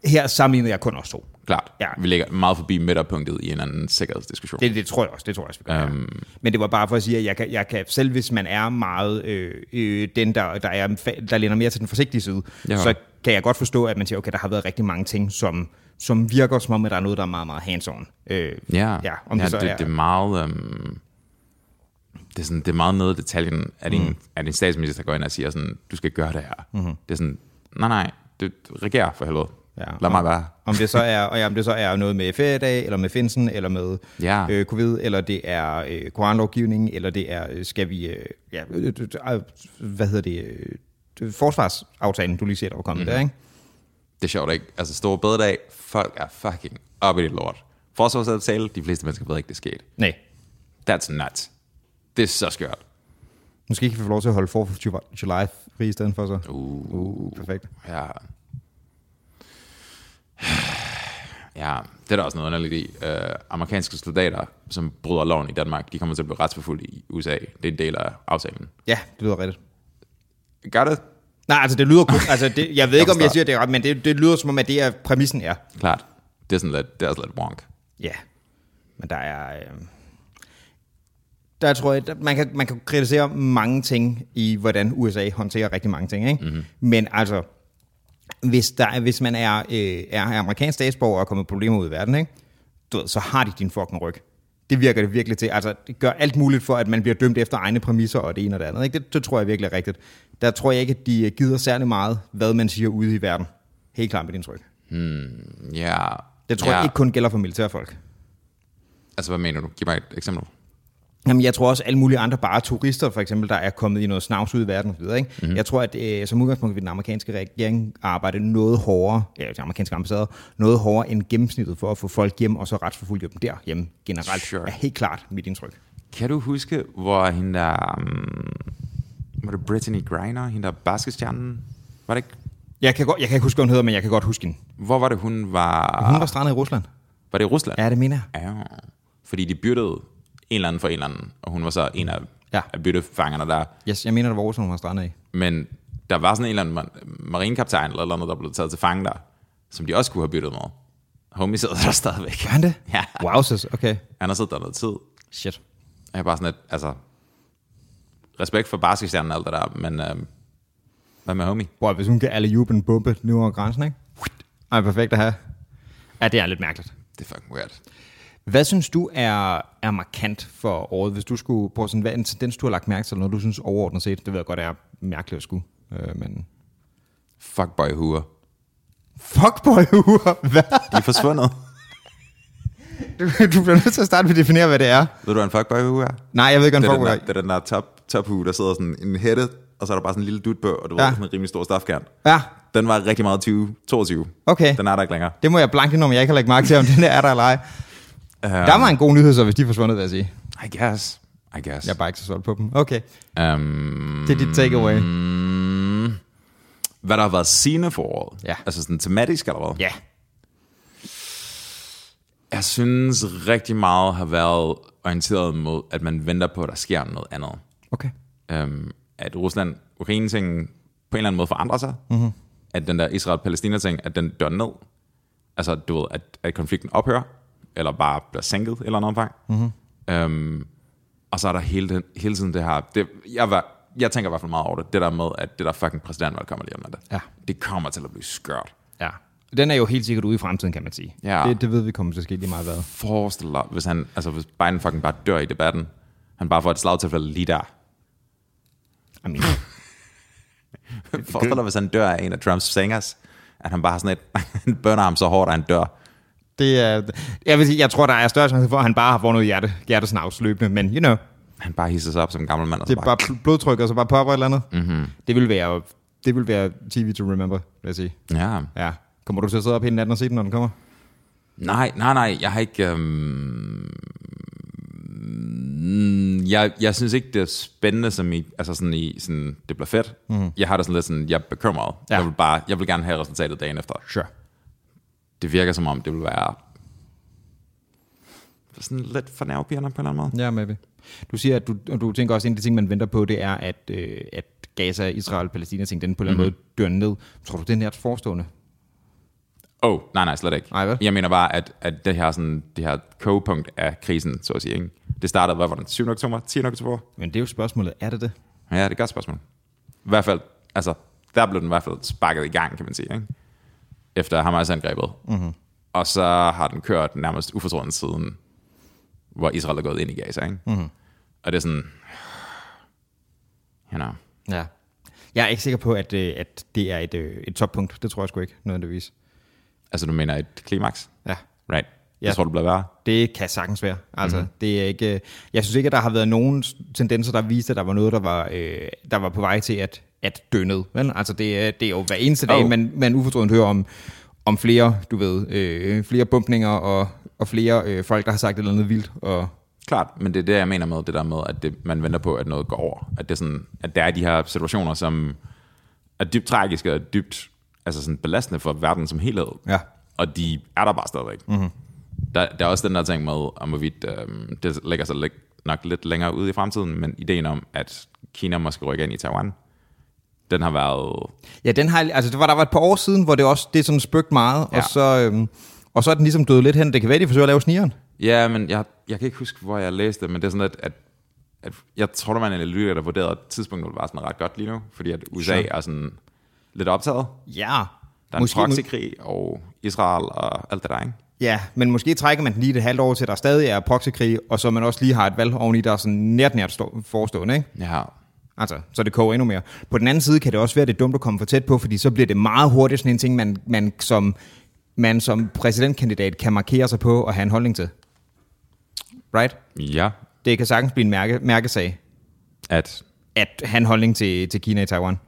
her sammenligner jeg kun os to. Klart. Ja. Vi ligger meget forbi midterpunktet i en anden sikkerhedsdiskussion. Det, det tror jeg også, det tror jeg også, vi gør. Um, Men det var bare for at sige, at jeg kan, jeg kan selv hvis man er meget øh, øh, den, der, der, er, der læner mere til den forsigtige side, Ja. så kan jeg godt forstå, at man siger, okay, der har været rigtig mange ting, som, som virker som om, at der er noget, der er meget, meget hands-on. Øh, Ja, ja, om ja det så det, er... det er meget... Øhm, det, er sådan, det er meget nede i detaljen, at din, mm. at din statsminister går ind og siger sådan, du skal gøre det her. Mm-hmm. Det er sådan, nej nej, det regerer for helvede. Ja, Lad mig være. Om det så er, og ja, om det så er noget med feriedag, eller med Finsen, eller med Ja. øh, covid, eller det er øh, koranlovgivning, eller det er, øh, skal vi, øh, ja, øh, øh, hvad hedder det, øh, forsvarsaftalen, du lige siger, der var kommet mm. der, ikke? Det er sjovt, ikke? Altså, store bededag, folk er fucking op i det lort. Forsvarsaftale, de fleste mennesker ved ikke, det er sket. Nej. That's nuts. Det er så skørt. Måske kan vi få lov til at holde for July fri i stedet for så. Uh. uh perfekt. Ja. Ja, det er der også noget underligt i. Uh, amerikanske soldater, som bryder loven i Danmark, de kommer til at blive retsforfulgt i USA. Det er en del af aftalen. Ja, det lyder rigtigt. Gør det? Nej, altså det lyder kun, altså det, jeg ved ikke, om jeg siger det ret, men det, det lyder som om, at det er præmissen er. Klart. Det er sådan lidt, det er også lidt wonk. Ja, men der er... Øh, der tror jeg, der, man kan, man kan kritisere mange ting i, hvordan USA håndterer rigtig mange ting. Ikke? Mm-hmm. Men altså, hvis, der, hvis man er, øh, er amerikansk statsborger og kommer problemer ud i verden, ikke? Du ved, så har de din fucking ryg. Det virker det virkelig til. Altså, det gør alt muligt for, at man bliver dømt efter egne præmisser og det ene og det andet. Ikke? Det, det tror jeg virkelig er rigtigt. Der tror jeg ikke, at de gider særlig meget, hvad man siger ude i verden. Helt klart med din tryk. Ja. Det tror ja. jeg ikke kun gælder for militærfolk. Altså, hvad mener du? Giv mig et eksempel. Jamen, jeg tror også, alle mulige andre, bare turister for eksempel, der er kommet i noget snavs ud i verden osv. Ikke? Mhm. Mm-hmm. Jeg tror, at øh, som udgangspunkt vil den amerikanske regering arbejde noget hårdere, ja, de amerikanske ambassader, noget hårdere end gennemsnittet for at få folk hjem, og så retsforfulge dem derhjemme generelt. Sure. Er helt klart mit indtryk. Kan du huske, hvor hende der... Um, var det Brittany Griner, hende der basketstjernen? Var det ikke? Jeg kan, godt, jeg kan ikke huske, hvad hun hedder, men jeg kan godt huske hende. Hvor var det, hun var... Hun var strandet i Rusland. Var det i Rusland? Ja, det mener jeg. Ja. Fordi de byttede en eller anden for en eller anden, og hun var så en af, Ja. af byttefangerne der. Yes, jeg mener, det var Rusland, hun var strandet i. Men der var sådan en eller anden mar- marinekaptajn eller noget, der blev taget til fange der, som de også kunne have byttet med. Homie sidder der stadigvæk. Gør han det? Ja. Wow, sis. okay. Han har siddet der noget tid. Shit. Jeg er bare sådan lidt, altså... Respekt for basketstjernen og alt det der, men... Øh, hvad med homie? Boy, hvis hun kan alle en bombe nu over grænsen, ikke? Ej, perfekt at have. Ja, det er lidt mærkeligt. Det er fucking weird. Hvad synes du er, er markant for året, hvis du skulle på sådan, hvad er en tendens, du har lagt mærke til, eller noget, du synes overordnet set, det ved jeg godt er mærkeligt at skulle, øh, men... Fuckboy huer. Fuckboy uger, hvad? De er forsvundet. Du, du bliver nødt til at starte med at definere, hvad det er. Ved du, hvad en fuckboy hue er? Nej, jeg ved ikke, hvad er, en fuckboy der, det er den der top, top hue, der sidder sådan en hætte, og så er der bare sådan en lille dut på, og du Ja. ved, sådan en rimelig stor stofkern. Ja, Den var rigtig meget 20, 22. okay. Den er der ikke længere. Det må jeg blankt indrømme, jeg ikke har lagt mærke til, om den der er der eller ej. Um, Der var en god nyhed, så hvis de er forsvundet, vil jeg sige. I guess. I guess. Jeg er bare ikke så solgt på dem. Okay, Um, det er dit takeaway. Mm, hvad der har været sine for året? Ja. Altså sådan tematisk eller hvad? Ja. Jeg synes rigtig meget har været orienteret mod, at man venter på, at der sker noget andet. Okay. Um, at Rusland-Ukraine-ting på en eller anden måde forandrer sig. Mm-hmm. At den der Israel-Palæstina-ting, at den dør ned. Altså, du ved, at, at konflikten ophører, eller bare bliver sænket et eller andet omfang. Mm-hmm. Um, og så er der hele, den, hele tiden det her... Det, jeg, var, jeg tænker i hvert fald meget over det. Det der med, at det der fucking præsidentvalg kommer lige om lidt. Ja. Det kommer til at blive skørt. Ja. Den er jo helt sikkert ude i fremtiden, kan man sige. Ja. Det, det ved vi kommer til at ske lige meget hvad. Forestil dig, hvis, han, altså, hvis Biden fucking bare dør i debatten. Han bare får et slagtilfælde lige der. I mean, Forestil dig, hvis han dør af en af Trumps singers. At han bare har sådan et... Han ham så hårdt, at han dør. Det er, jeg, vil sige, jeg tror, der er større chance for, at han bare har fået noget hjerte, hjertesnavs løbende, men you know, Han bare hisser sig op som en gammel mand. Og det er bare bl- blodtryk, og så bare popper et eller andet. Mm-hmm. Det vil være, det vil være TV to remember, vil jeg sige. Ja. Ja. Kommer du til at sidde op hele natten og se den, når den kommer? Nej, nej, nej. Jeg har ikke... Øhm, mm, jeg, jeg synes ikke, det er spændende, som i, altså sådan i, sådan, det bliver fedt. Mm. Jeg har det sådan lidt sådan, jeg er bekymret. Ja. Jeg, vil bare, jeg vil gerne have resultatet dagen efter. Sure. Det virker som om, det vil være sådan lidt for nervepirrende på en eller anden måde. Ja, maybe. Du siger, at du, og du tænker også, at en af de ting, man venter på, det er, at, øh, at Gaza, Israel, Palæstina ting, den på en eller anden måde dør ned. Tror du, den er forestående? Oh, nej, nej, slet ikke. Nej, vel? Jeg mener bare, at, at det her, sådan, det her kogepunkt af krisen, så at sige, ikke? det startede, hvad var det, 7. oktober, 10. oktober? Men det er jo spørgsmålet, er det det? Ja, det er et godt spørgsmål. I hvert fald, altså, der blev den i hvert fald sparket i gang, kan man sige, ikke? Efter Hamas-angrebet. Mm-hmm. Og så har den kørt nærmest ufortrødent siden, hvor Israel er gået ind i Gaza. Ikke? Mm-hmm. Og det er sådan, you know, Ja. Jeg er ikke sikker på, at, øh, at det er et, øh, et toppunkt. Det tror jeg sgu ikke, nødvendigvis. altså du mener et klimaks? Ja. Right. Ja. Jeg tror, det bliver værre. Det kan sagtens være. Altså, mm-hmm. det er ikke, øh, jeg synes ikke, at der har været nogen tendenser, der viste, at der var noget, der var, øh, der var på vej til at, at dø ned. Vel? Altså, det, er- det er jo hver eneste dag, Oh. man, man ufortrødent hører om, om flere, du ved, øh, flere bumpninger og, og flere øh, folk, der har sagt et eller andet vildt. Og, Klart, men det er det, jeg mener med det der med, at det, man venter på, at noget går over. At, det er sådan, at der er de her situationer, som er dybt tragiske og dybt altså sådan belastende for verden som helhed. Ja. Og de er der bare stadigvæk. Mm-hmm. Der, der er også den der ting med, om hvorvidt øhm, det lægger sig lidt, nok lidt længere ud i fremtiden, men ideen om, at Kina måske rykker ind i Taiwan, den har været... ja, den har, altså, det var, der var et par år siden, hvor det også det sådan spøgt meget, ja. Og, så, øhm, og så er den ligesom død lidt hen. Det kan være, de forsøger at lave snigeren. Ja, men jeg, jeg kan ikke huske, hvor jeg læste det, men det er sådan, at, at, at jeg tror, der var en analytiker, der vurderede, at tidspunktet var sådan ret godt lige nu, fordi at USA Sure. er sådan lidt optaget. Ja. Der er Måske, en proxykrig og Israel og alt det der, ikke? Ja, men måske trækker man den lige et halvt år til, der stadig er proxykrig, og så man også lige har et valg oveni, der er sådan nært nært stå- forestående, ikke? Ja, Altså, så det koger endnu mere. På den anden side kan det også være, det er dumt at komme for tæt på, fordi så bliver det meget hurtigt sådan en ting, man, man, som, man som præsidentkandidat kan markere sig på og have en holdning til. Right? ja Det kan sagtens blive en mærke, mærkesag, at at have en holdning til, til Kina i Taiwan.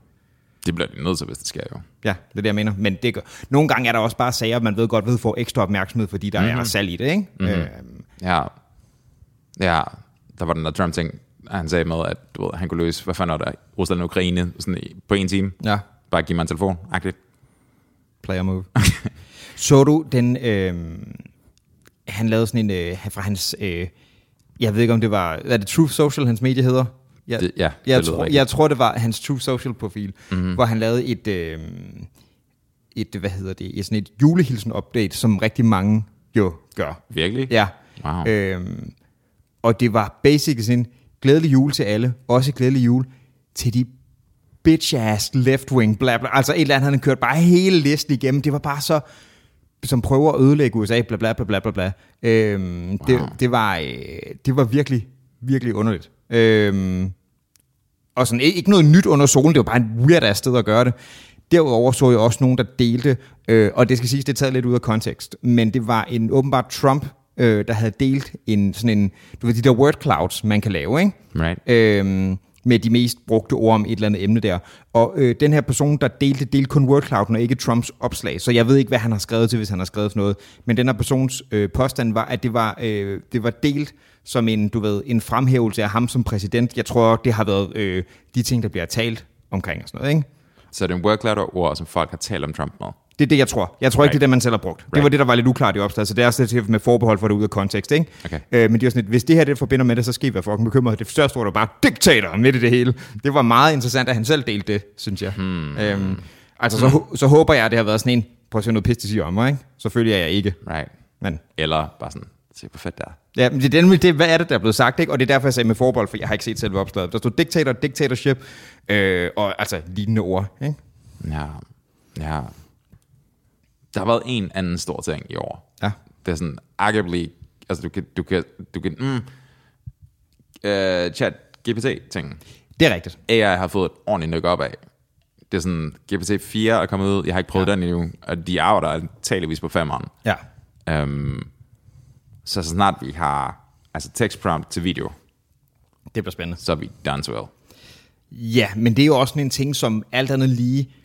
det bliver de nødt til, hvis det sker jo. Ja, det er det, jeg mener. Men det, gør- nogle gange er der også bare sager, man ved godt ved får ekstra opmærksomhed, fordi der mm-hmm. er salg i det, ikke? Mm-hmm. Øhm, Ja, ja der var den der Trump-ting, han sagde med, at du ved, han kunne løse, hvad fanden var det, Rusland og Ukraine sådan på en time. ja. Bare give mig en telefon, agtigt. Player move. så du den, øh, han lavede sådan en, øh, fra hans, øh, jeg ved ikke om det var, er det Truth Social, hans medie hedder? Jeg, Det- ja, jeg, det tror, rigtigt. jeg tror, det var hans Truth Social profil, mm-hmm. hvor han lavede et, øh, et, hvad hedder det, et, sådan et julehilsen-update, som rigtig mange jo gør. Virkelig? Ja. Wow. Øhm, og det var basically sådan, glædelig jul til alle, også glædelig jul til de bitch-ass left-wing, bla bla, altså et eller andet, han kørt bare hele listen igennem, det var bare så, som prøver at ødelægge USA, bla bla bla bla bla bla. Øhm, wow. det, det, var, øh, det var virkelig, virkelig underligt. Øhm, og sådan ikke ikke noget nyt under solen, det var bare en weird ass sted at gøre det. Derudover så jeg også nogen, der delte, øh, og det skal siges, det er taget lidt ud af kontekst, men det var en åbenbart Trump, øh, der havde delt en sådan en, du ved, de der word clouds, man kan lave, ikke? Right. Øhm, med de mest brugte ord om et eller andet emne der. Og øh, den her person, der delte, delte kun wordclouden og ikke Trumps opslag. Så jeg ved ikke, hvad han har skrevet til, hvis han har skrevet noget. Men den her persons øh, påstand var, at det var, øh, det var delt som en, du ved, en fremhævelse af ham som præsident. Jeg tror, det har været øh, de ting, der bliver talt omkring og sådan noget, ikke? Så det er en wordcloud ord, som folk har talt om Trump med. Det er det, jeg tror. Jeg tror right. ikke, det er det, man selv har brugt. Right. Det var det, der var lidt uklart i opslaget, så det er også lidt med forbehold for det ud af kontekst, ikke? Okay. Øh, men det er sådan lidt, hvis det her det forbinder med det, så skal I være fucking bekymret. Det største ord, der var bare diktator midt i det hele. Det var meget interessant, at han selv delte det, synes jeg. Hmm. Øhm, altså, så, hå- så håber jeg, at det har været sådan en, prøv at se noget pis, siger om mig, ikke? Selvfølgelig er jeg ikke. Right. Men Eller bare sådan, se hvor fedt det er. Ja, men det, er nemlig det, hvad er det, der er blevet sagt, ikke? Og det er derfor, jeg sagde med forbold, for jeg har ikke set selve opslaget. Der stod dictator, dictatorship, øh, og altså lignende ord, ikke? Ja, ja. Der har været en anden stor ting i år. Ja. Det er sådan, arguably, altså du kan, du kan, du kan, mm, uh, chat GPT-ting. Det er rigtigt. AI har fået et ordentligt nyk op af. Det er sådan, GPT-4 er kommet ud, jeg har ikke prøvet ja. den endnu, og de arbejder taligvis på femeren. Ja. Um, så så snart vi har altså text prompt til video, Det bliver spændende. så er vi done well. Ja, men det er jo også en ting, som alt andet lige øh,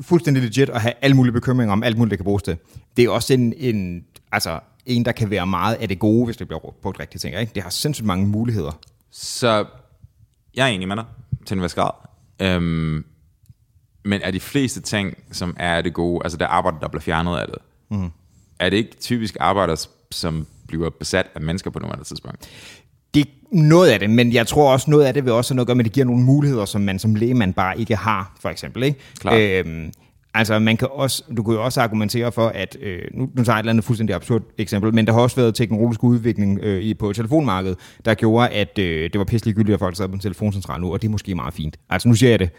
fuldstændig legit at have alle mulige bekymringer om alt muligt, der kan bruges til. Det er også en, en, altså, en, der kan være meget af det gode, hvis det bliver brugt rigtigt, tænker jeg. Ikke? Det har sindssygt mange muligheder. Så jeg er enig med dig til en vis grad. Øhm, men er de fleste ting, som er det gode, altså det arbejde, der bliver fjernet af det, mm. er det ikke typisk arbejder, som bliver besat af mennesker på nogle tidspunkt? Det er noget af det, men jeg tror også, noget af det vil også have noget at gøre med, at det giver nogle muligheder, som man som lægemand bare ikke har, for eksempel. Ikke? Klart. Øhm, Altså, man kan også, du kan jo også argumentere for, at, øh, nu, nu tager jeg et eller andet fuldstændig absurd eksempel, men der har også været teknologisk udvikling øh, i, på telefonmarkedet, der gjorde, at øh, det var pisselig gyldigt, at folk sad på en telefoncentral nu, og det er måske meget fint. Altså, nu siger jeg det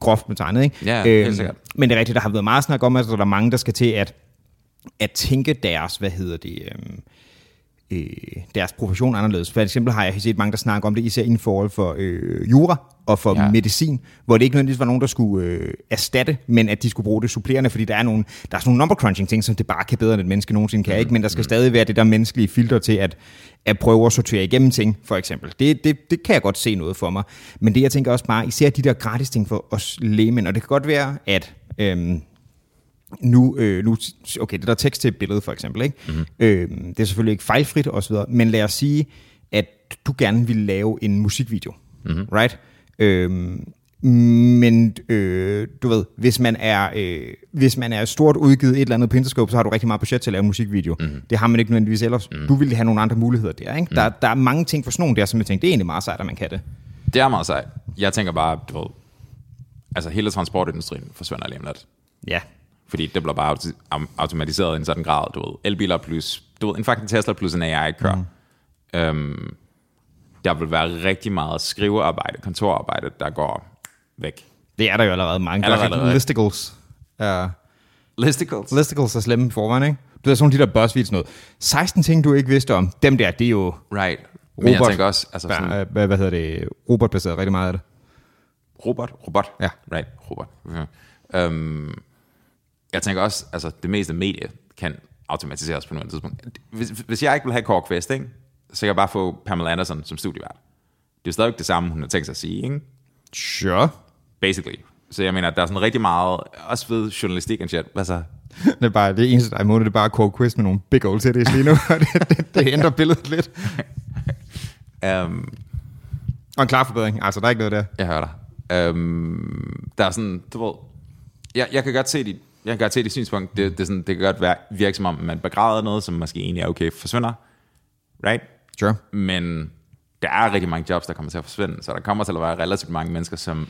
groft med tegnet, ikke? Ja, helt sikkert. Men det er rigtigt, der har været meget snak om, at der er mange, der skal til at, at tænke deres, hvad hedder det, øh, øh, deres profession anderledes. For eksempel har jeg set mange, der snakker om det, især inden for, for øh, jura og for Ja. medicin, hvor det ikke nødvendigvis var nogen, der skulle øh, erstatte, men at de skulle bruge det supplerende, fordi der er, nogle, der er sådan nogle number crunching ting, som det bare kan bedre, end et menneske nogensinde kan, ikke? men der skal stadig være det der menneskelige filter til at, at prøve at sortere igennem ting, for eksempel. Det, det, det kan jeg godt se noget for mig. Men det, jeg tænker også bare, især de der gratis ting for os lægemænd, og det kan godt være, at... Øhm, nu, øh, nu, okay, det der er tekst til et billede for eksempel, ikke? Mm-hmm. Øh, det er selvfølgelig ikke fejlfrit og så videre, men lad os sige, at du gerne vil lave en musikvideo, mm-hmm. right? Øh, men øh, du ved, hvis man er øh, hvis man er stort udgivet et eller andet på Interscope, så har du rigtig meget budget til at lave en musikvideo. Mm-hmm. Det har man ikke nødvendigvis ellers. Mm-hmm. Du ville have nogle andre muligheder der, ikke? Mm-hmm. Der, der er mange ting for sådan nogle der, som jeg tænkte, det er egentlig meget sejt, at man kan det. Det er meget sejt. Jeg tænker bare, du ved, altså hele transportindustrien forsvinder lige om lidt. Ja. Fordi det bliver bare automatiseret i en sådan grad, du ved. Elbiler plus, du ved, en fucking Tesla plus en AI kører. Mm. Øhm, der vil være rigtig meget skrivearbejde, kontorarbejde, der går væk. Det er der jo allerede mange. Allerede. Allerede. Listicles. Uh, Listicles. Listicles er slemme forvejen, ikke? Du ved, sådan de der BuzzFeeds noget. 16 ting, du ikke vidste om. Dem der, det er jo Right. Men jeg Robot. tænker også, altså sådan, hvad, hvad, hvad hedder det, robotbaseret rigtig meget af det. Robot? Robot? Ja. Right, robot. Okay. Øhm, jeg tænker også, altså det meste medie kan automatiseres på nuværende tidspunkt. Hvis, hvis jeg ikke vil have Kåre Kvist, ikke, så kan jeg bare få Pamela Anderson som studievært. Det er jo stadig det samme, hun har tænkt sig at sige, ikke? Sure. Basically. Så jeg mener, der er sådan rigtig meget, også ved journalistik og shit. Hvad så? Det er bare det eneste, der er imod det, er bare Kåre Quist med nogle big old titties lige nu. og det, det, det, ændrer billedet lidt. Um, Og en klar forbedring. Altså, der er ikke noget der. jeg hører dig. Um, der er sådan, du ved, jeg, jeg kan godt se dit, jeg kan godt se dit synspunkt. Det, det, sådan, det kan godt være, virke som om, man begræder noget, som måske egentlig er okay, forsvinder. Right? Sure. Men der er rigtig mange jobs, der kommer til at forsvinde, så der kommer til at være relativt mange mennesker, som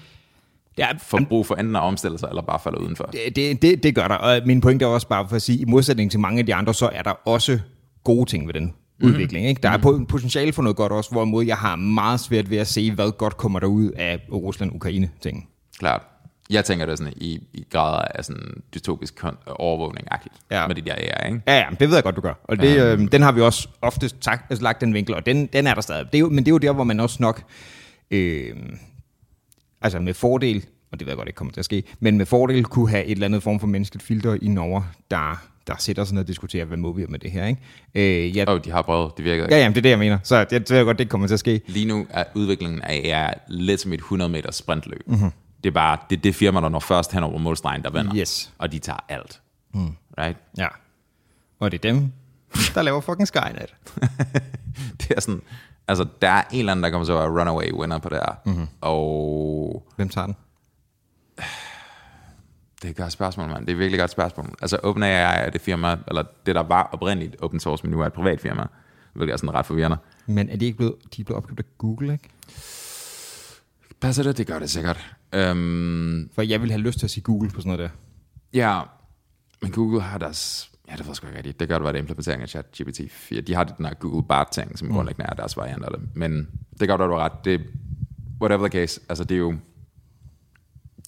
Ja, får brug for enten at omstille sig, eller bare falder udenfor. det, det, det, det gør der. Og min pointe er også bare for at sige, i modsætning til mange af de andre, så er der også gode ting ved den Mhm. udvikling. Ikke? Der er mm potentiale for noget godt også, hvorimod jeg har meget svært ved at se, hvad godt kommer der ud af Rusland-Ukraine-ting. Klart. Jeg tænker det sådan i, i grader af sådan dystopisk overvågning-agtigt Ja. med de der AI, ikke? Ja, ja, det ved jeg godt, du gør. Og det, øh, den har vi også ofte sagt, altså, lagt den vinkel, og den, den er der stadig. Det er jo, men det er jo der, hvor man også nok, øh, altså med fordel, og det ved jeg godt ikke kommer til at ske, men med fordel kunne have et eller andet form for menneskeligt filter i Norge, der, der sætter sig ned og diskuterer, hvad må vi med det her, ikke? Øh, jeg, Og de har prøvet, det virker ikke. ja, jamen, det er det, jeg mener. Så jeg, jeg ved godt, det kommer til at ske. Lige nu er udviklingen af AI lidt som et 100 meter sprintløb. Mm-hmm. Det er bare det, er det firma, der når først hen over målstregen, der vinder. Yes. Og de tager alt. Mm. Right? Ja. Og det er dem, der laver fucking Skynet. Det er sådan, altså der er en eller anden, der kommer til at være runaway winner på det her. Mm-hmm. Og Hvem tager den? det er et godt spørgsmål, mand. Det er virkelig et godt spørgsmål. Altså OpenAI er det firma, eller det der var oprindeligt open source, men nu er et privat firma. Hvilket er sådan ret forvirrende. Men er de ikke blevet, de er blevet opkøbt af Google, ikke? Passer det? Det gør det sikkert. Øhm, For jeg vil have lyst til at sige Google på sådan noget der. ja, men Google har deres... Ja, det ved jeg sgu ikke rigtigt. Det gør det, var det implementering af ChatGPT 4. De har den der Google Bart-ting, som mm. grundlæggende er deres variant af det. Men det gør du, du har ret. Det, whatever the case, altså det er jo...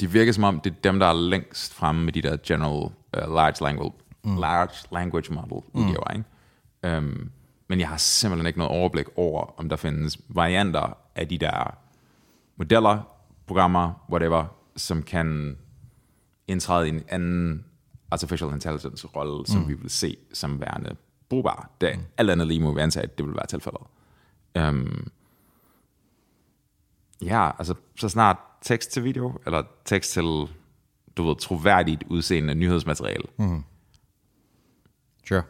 De virker som om, det er dem, der er længst fremme med de der general uh, large language, mm. large language model udgiver, mm. ikke? Um, men jeg har simpelthen ikke noget overblik over, om der findes varianter af de der modeller, programmer, whatever, som kan indtræde i en anden artificial intelligence rolle, som mm. vi vil se som værende brugbar. Det mm. alt andet lige må vi antage, at det vil være tilfældet. Um, ja, altså så snart tekst til video, eller tekst til, du ved, troværdigt udseende nyhedsmateriale. Mm. Sure.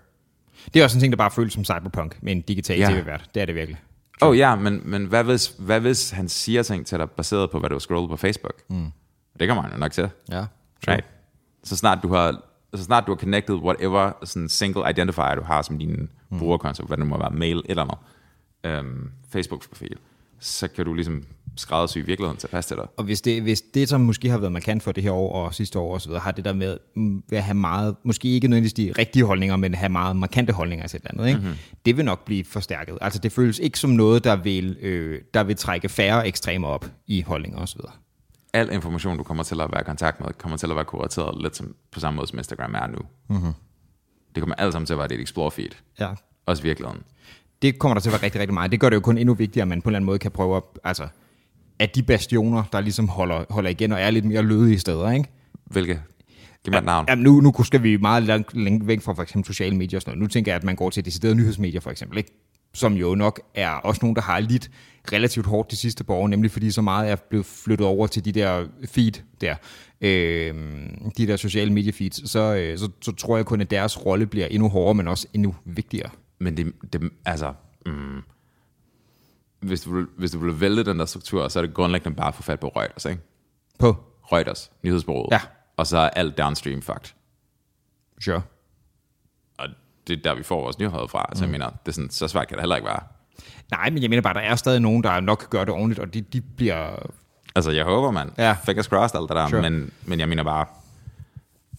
Det er også en ting, der bare føles som cyberpunk med en digital Ja. tv-vært. Det er det virkelig. Åh oh, ja, men, men hvad, hvis, hvad hvis han siger ting til dig, baseret på, hvad du har scrollet på Facebook? Mm. Det kommer han jo nok til. Ja. Right. Så snart du har så snart du har connected whatever sådan single identifier du har som din mm. brugerkonto, hvad det nu må være, mail eller noget, øhm, Facebook-profil, så kan du ligesom skræddersy virkeligheden til passe til dig. Og hvis det, hvis det, som måske har været markant for det her år og sidste år osv., har det der med mm, at have meget, måske ikke nødvendigvis de rigtige holdninger, men have meget markante holdninger til et eller andet, ikke? Mm-hmm. det vil nok blive forstærket. Altså det føles ikke som noget, der vil, øh, der vil trække færre ekstremer op i holdninger osv. Al information, du kommer til at være i kontakt med, kommer til at være kurateret lidt som, på samme måde, som Instagram er nu. Mm-hmm. Det kommer alt sammen til at være dit explore feed. Ja. Også virkeligheden. Det kommer der til at være rigtig, rigtig meget. Det gør det jo kun endnu vigtigere, at man på en eller anden måde kan prøve at, altså, at de bastioner, der ligesom holder, holder igen og er lidt mere lødige steder, ikke? Hvilke? Giv mig et navn. Jamen, nu, nu skal vi meget langt, langt væk fra for eksempel sociale medier og sådan noget. Nu tænker jeg, at man går til deciderede nyhedsmedier for eksempel, ikke? som jo nok er også nogen, der har lidt relativt hårdt de sidste par år, nemlig fordi så meget er blevet flyttet over til de der feed der, øh, de der sociale mediefeeds, så, øh, så, så tror jeg kun, at deres rolle bliver endnu hårdere, men også endnu vigtigere. Men det, det altså, mm, hvis, du vil, hvis du vil vælge den der struktur, så er det grundlæggende bare at få fat på Reuters, ikke? På? Reuters, nyhedsbureauet. Ja. Og så er alt downstream fakt. Sure. Og det er der, vi får vores nyheder fra. Altså, mm. jeg mener, det er sådan, så svært kan det heller ikke være. Nej, men jeg mener bare, der er stadig nogen, der nok gør det ordentligt, og de, de bliver... Altså, jeg håber, man. Ja. Fingers crossed, alt det der. Sure. Men, men jeg mener bare,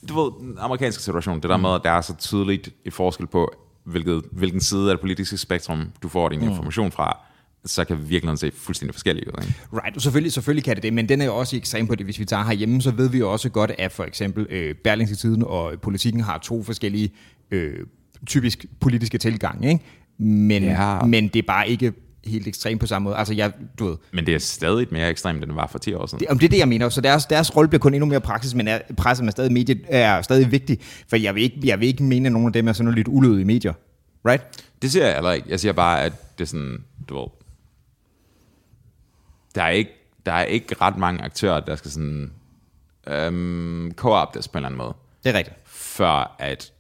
du ved, den amerikanske situation, det der med, at der er så tydeligt et forskel på, hvilket, hvilken side af det politiske spektrum, du får din information fra, så kan virkeligheden se fuldstændig forskellig ud. Ikke? Right, og selvfølgelig, selvfølgelig kan det det, men den er jo også ekstrem på det. Hvis vi tager herhjemme, så ved vi jo også godt, at for eksempel øh, Berlingske Tiden og politikken har to forskellige øh, typisk politiske tilgange, ikke? Men, Ja. men det er bare ikke helt ekstremt på samme måde. Altså, jeg, du ved, Men det er stadig mere ekstremt, end det var for 10 år siden. det, om det er det, jeg mener. Så deres, deres rolle bliver kun endnu mere praksis, men er, pressen er stadig, medie, er stadig vigtig. For jeg vil, ikke, jeg vil ikke mene, at nogen af dem er sådan noget lidt ulødige medier. Right? Det siger jeg heller ikke. Jeg siger bare, at det er sådan, du ved, der er ikke, der er ikke ret mange aktører, der skal sådan øhm, co-optes på en eller anden måde, Det er rigtigt. før at,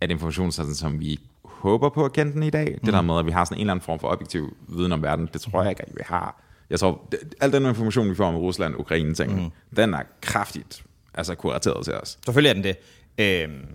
at informationen sådan, som vi håber på at kende den i dag, mm. det der med, at vi har sådan en eller anden form for objektiv viden om verden, det tror jeg ikke, at vi har. Jeg tror, det, al den information, vi får om Rusland, Ukraine ting, mm. den er kraftigt altså kurateret til os. Selvfølgelig er den det. Øhm,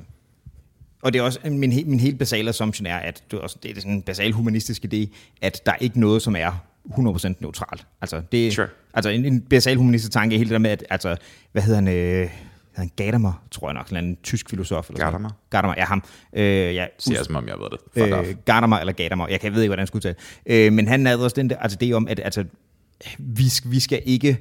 og det er også min, min helt basale assumption er, at det er, også, det er sådan en basal humanistisk idé, at der er ikke noget, som er 100% neutralt. Altså, det, Sure. altså en, en basal humanistisk tanke er helt det der med, at, altså, hvad hedder han, øh, hedder han Gadamer, tror jeg nok, sådan en tysk filosof. Eller sådan noget. Gadamer? Gadamer, ja ham. Øh, ja, Siger som om jeg ved det. Fuck øh, Gadamer eller Gadamer, jeg, kan, jeg ved ikke, hvordan jeg skulle tage øh, Men han havde også den der, altså det om, at altså, vi, vi, skal ikke,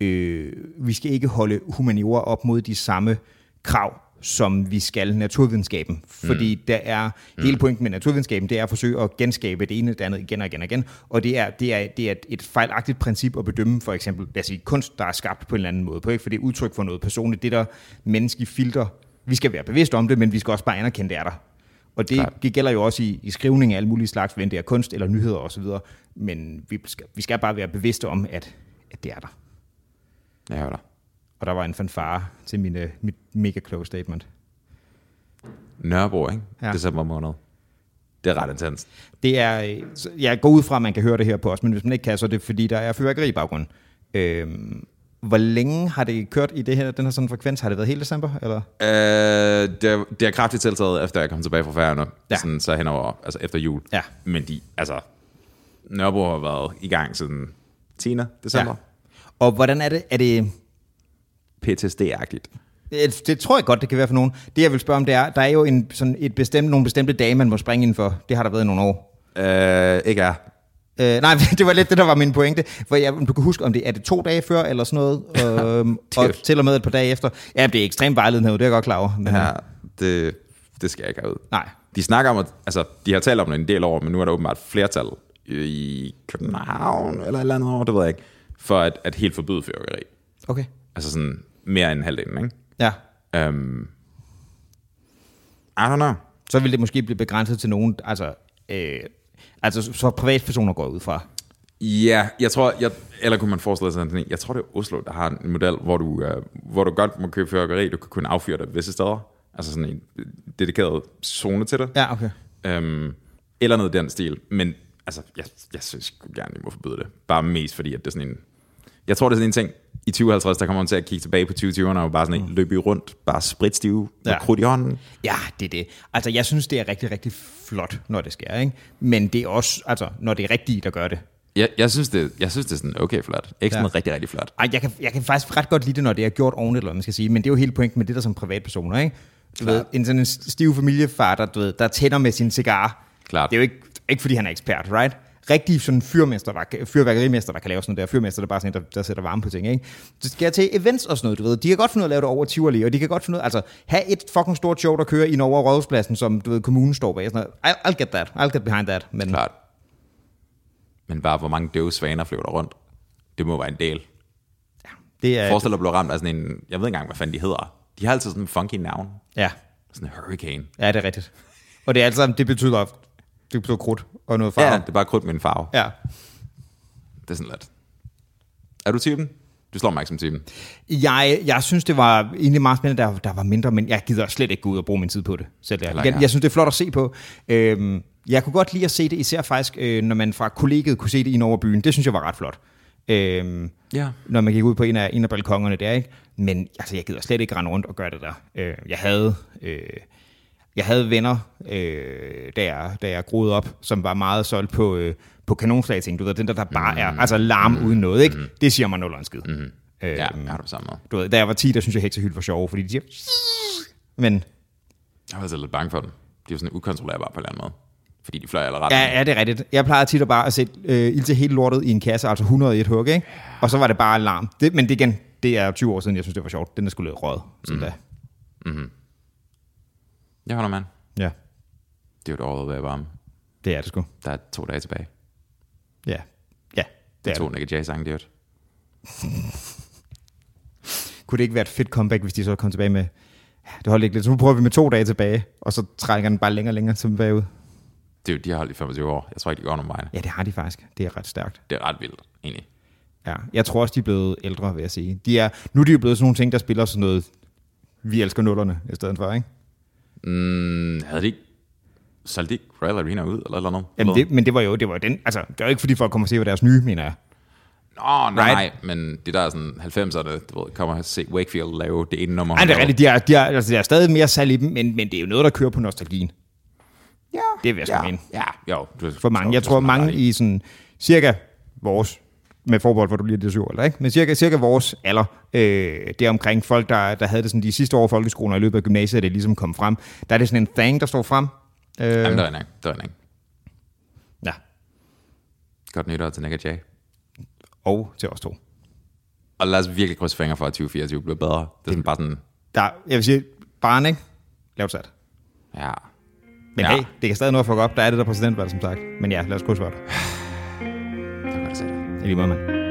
øh, vi skal ikke holde humaniora op mod de samme krav, som vi skal naturvidenskaben. Fordi mm. der er, hele pointen med naturvidenskaben, det er at forsøge at genskabe det ene det andet igen og igen og igen. Og det er, det er, det er et fejlagtigt princip at bedømme for eksempel lad os sige, kunst, der er skabt på en eller anden måde. På, ikke? For det er udtryk for noget personligt. Det der menneskelige filter, vi skal være bevidste om det, men vi skal også bare anerkende, det er der. Og det, det gælder jo også i, i skrivning af alle mulige slags, end det er kunst eller nyheder osv. Men vi skal, vi skal bare være bevidste om, at, at det er der. Jeg hører dig. Og der var en fanfare til mine, mit mega close statement. Nørrebro, ikke? Ja. December måned. Det er ret intens. Det er, jeg går ud fra, at man kan høre det her på os, men hvis man ikke kan, så er det fordi, der er fyrværkeri i baggrunden. Øhm, hvor længe har det kørt i det her, den her sådan frekvens? Har det været hele december? Eller? Øh, det, er, det er kraftigt tiltaget, efter jeg kom tilbage fra Færøerne. Ja. Ja. Sådan, så henover, altså efter jul. Ja. Men de, altså, Nørrebro har været i gang siden 10. december. Ja. Og hvordan er det? Er det PTSD-agtigt. det, det tror jeg godt, det kan være for nogen. Det jeg vil spørge om, det er, der er jo en, sådan et bestemt, nogle bestemte dage, man må springe ind for. Det har der været i nogle år. Øh, ikke er. Øh, nej, det var lidt det, der var min pointe. For jeg, du kan huske, om det er det to dage før, eller sådan noget, øhm, og til og med et par dage efter. Ja, det er ekstremt vejledende, det er jeg godt klar over. Men, Ja, det, det skal jeg ikke have ud. Nej. De snakker om, at, altså, de har talt om det en del år, men nu er der åbenbart flertal i København, eller et eller andet år, det ved jeg ikke, for at, at helt forbyde fyrværkeri. Okay. Altså sådan mere end halvdelen, ikke? Ja. Um, I don't know. Så vil det måske blive begrænset til nogen, altså, øh, altså så privatpersoner går ud fra. Ja, jeg tror, jeg, eller kunne man forestille sig sådan jeg tror det er Oslo, der har en model, hvor du, uh, hvor du godt må købe fyrværkeri, du kan kun affyre det visse steder. Altså sådan en dedikeret zone til det. Ja, okay. Um, eller noget i den stil. Men altså, jeg, jeg synes sgu gerne, vi må forbyde det. Bare mest fordi, at det er sådan en... Jeg tror, det er sådan en ting, i 2050, der kommer man til at kigge tilbage på 2020'erne og bare sådan en løbe rundt, bare spritstive med Ja. ja. krudt i hånden. Ja, det er det. Altså, jeg synes, det er rigtig, rigtig flot, når det sker, ikke? Men det er også, altså, når det er rigtige, der gør det. Jeg, jeg, synes, det, jeg synes, det er sådan okay flot. Ikke sådan Ja. ja. rigtig, rigtig flot. Ej, jeg kan, jeg kan faktisk ret godt lide det, når det er gjort ordentligt, eller man skal sige. Men det er jo hele pointen med det der som privatpersoner, ikke? Du Klart. ved, en sådan en stiv familiefar, der, du ved, der tænder med sin cigar. Klart. Det er jo ikke, ikke fordi han er ekspert, right? Rigtig sådan fyrmester, der, fyrværkerimester, der kan lave sådan noget der. Fyrmester, der er bare sådan der, der sætter varme på ting, ikke? Så skal jeg til events og sådan noget, du ved. De kan godt finde ud af at lave det over Tivoli, og de kan godt finde ud af, altså, have et fucking stort show, der kører ind over Rådhuspladsen, som, du ved, kommunen står bag. Sådan noget. I'll, get that. I'll get behind that. Men Klart. Men bare, hvor mange døve svaner flyver der rundt. Det må være en del. det er... Forestil dig at blive ramt af sådan en, jeg ved ikke engang, hvad fanden de hedder. De har altid sådan en funky navn. Ja, Sådan en hurricane. ja, det er rigtigt. Og det er alt sammen, det betyder, det betyder krudt og noget farve. Ja, det er bare krudt med en farve. ja. Det er sådan lidt. Er du typen? Du slår mig ikke som typen. Jeg, jeg synes, det var egentlig meget spændende, der, der var mindre, men jeg gider slet ikke gå ud og bruge min tid på det. Selv ikke jeg, jeg. synes, det er flot at se på. Øhm, jeg kunne godt lide at se det, især faktisk, øh, når man fra kollegiet kunne se det ind over byen. Det synes jeg var ret flot. Øhm, Ja. når man gik ud på en af, en af balkongerne der, ikke? Men altså, jeg gider slet ikke rende rundt og gøre det der. Øh, jeg havde... Øh, jeg havde venner, øh, da, jeg, da jeg groede op, som var meget solgt på, øh, på kanonslag-ting. Du ved, den der, der bare er altså larm uden noget, ikke? Det siger mig nul skid. Mm. Øh, Ja, jeg har det på samme måde. du ved, da jeg var 10, der synes jeg heksehyld var sjov, fordi de siger... Men Jeg var altså lidt bange for dem. De er jo sådan ukontrollerbare på en eller anden måde. Fordi de fløj i alle retninger. ja, ja, det er rigtigt. Jeg plejer tit at bare at sætte øh, ild til hele lortet i en kasse, altså 100 i et hug, ikke? Og så var det bare alarm. Det, men det igen, det er 20 år siden, jeg synes, det var sjovt. Den er sgu lidt røget, sådan mm. da. Jeg holder mand. Ja, Det er jo et år ved at varme. det er det sgu. Der er to dage tilbage. Ja, ja, det Det er to. Nick Jay-sange, det. Kunne det ikke være et fedt comeback, hvis de så kom tilbage med... Det holdt ikke lidt. Så nu prøver vi med to dage tilbage, og så trækker den bare længere og længere tilbage ud. Det er jo, de har holdt i 25 år. Jeg tror ikke, de går nogen vegne. Ja, det har de faktisk. Det er ret stærkt. Det er ret vildt, egentlig. Ja, jeg tror også, de er blevet ældre, vil jeg sige. De er, nu er de jo blevet sådan nogle ting, der spiller sådan noget, vi elsker nullerne, i stedet for, ikke? Mm, havde de ikke solgt de ikke Royal Arena ud, eller eller noget? Jamen det, men det var jo det var den, altså, det jo ikke fordi folk kommer og se, hvad deres nye, mener jeg. Nå, nej, Right. nej, men det der er sådan 90'erne, du ved, kommer og se Wakefield lave det ene nummer. Nej, det er rigtigt, de er, de er, altså, der er stadig mere salg i dem, men, men det er jo noget, der kører på nostalgien. Ja, Det vil jeg sgu ja, mene. Ja, jo. Du, For mange. Jeg tror, mange i sådan cirka vores, med forbehold, hvor du bliver det syv, eller ikke? Men cirka, cirka vores alder, øh, det er omkring folk, der, der havde det sådan de sidste år i folkeskolen og i løbet af gymnasiet, det ligesom kom frem. Der er det sådan en thing, der står frem. Øh, Jamen, der er en. Der er en ja, Godt nytår til Nick og Jay. og til os to. Og lad os virkelig krydse fingre for, at 2024 bliver bedre. Det er sådan bare sådan, Der, jeg vil sige, barn, ikke? Lavt sat. ja. Men ja. hey, det kan stadig nå at fuck op. Der er det der præsidentvalg, som sagt. Men ja, lad os krydse for det. Det var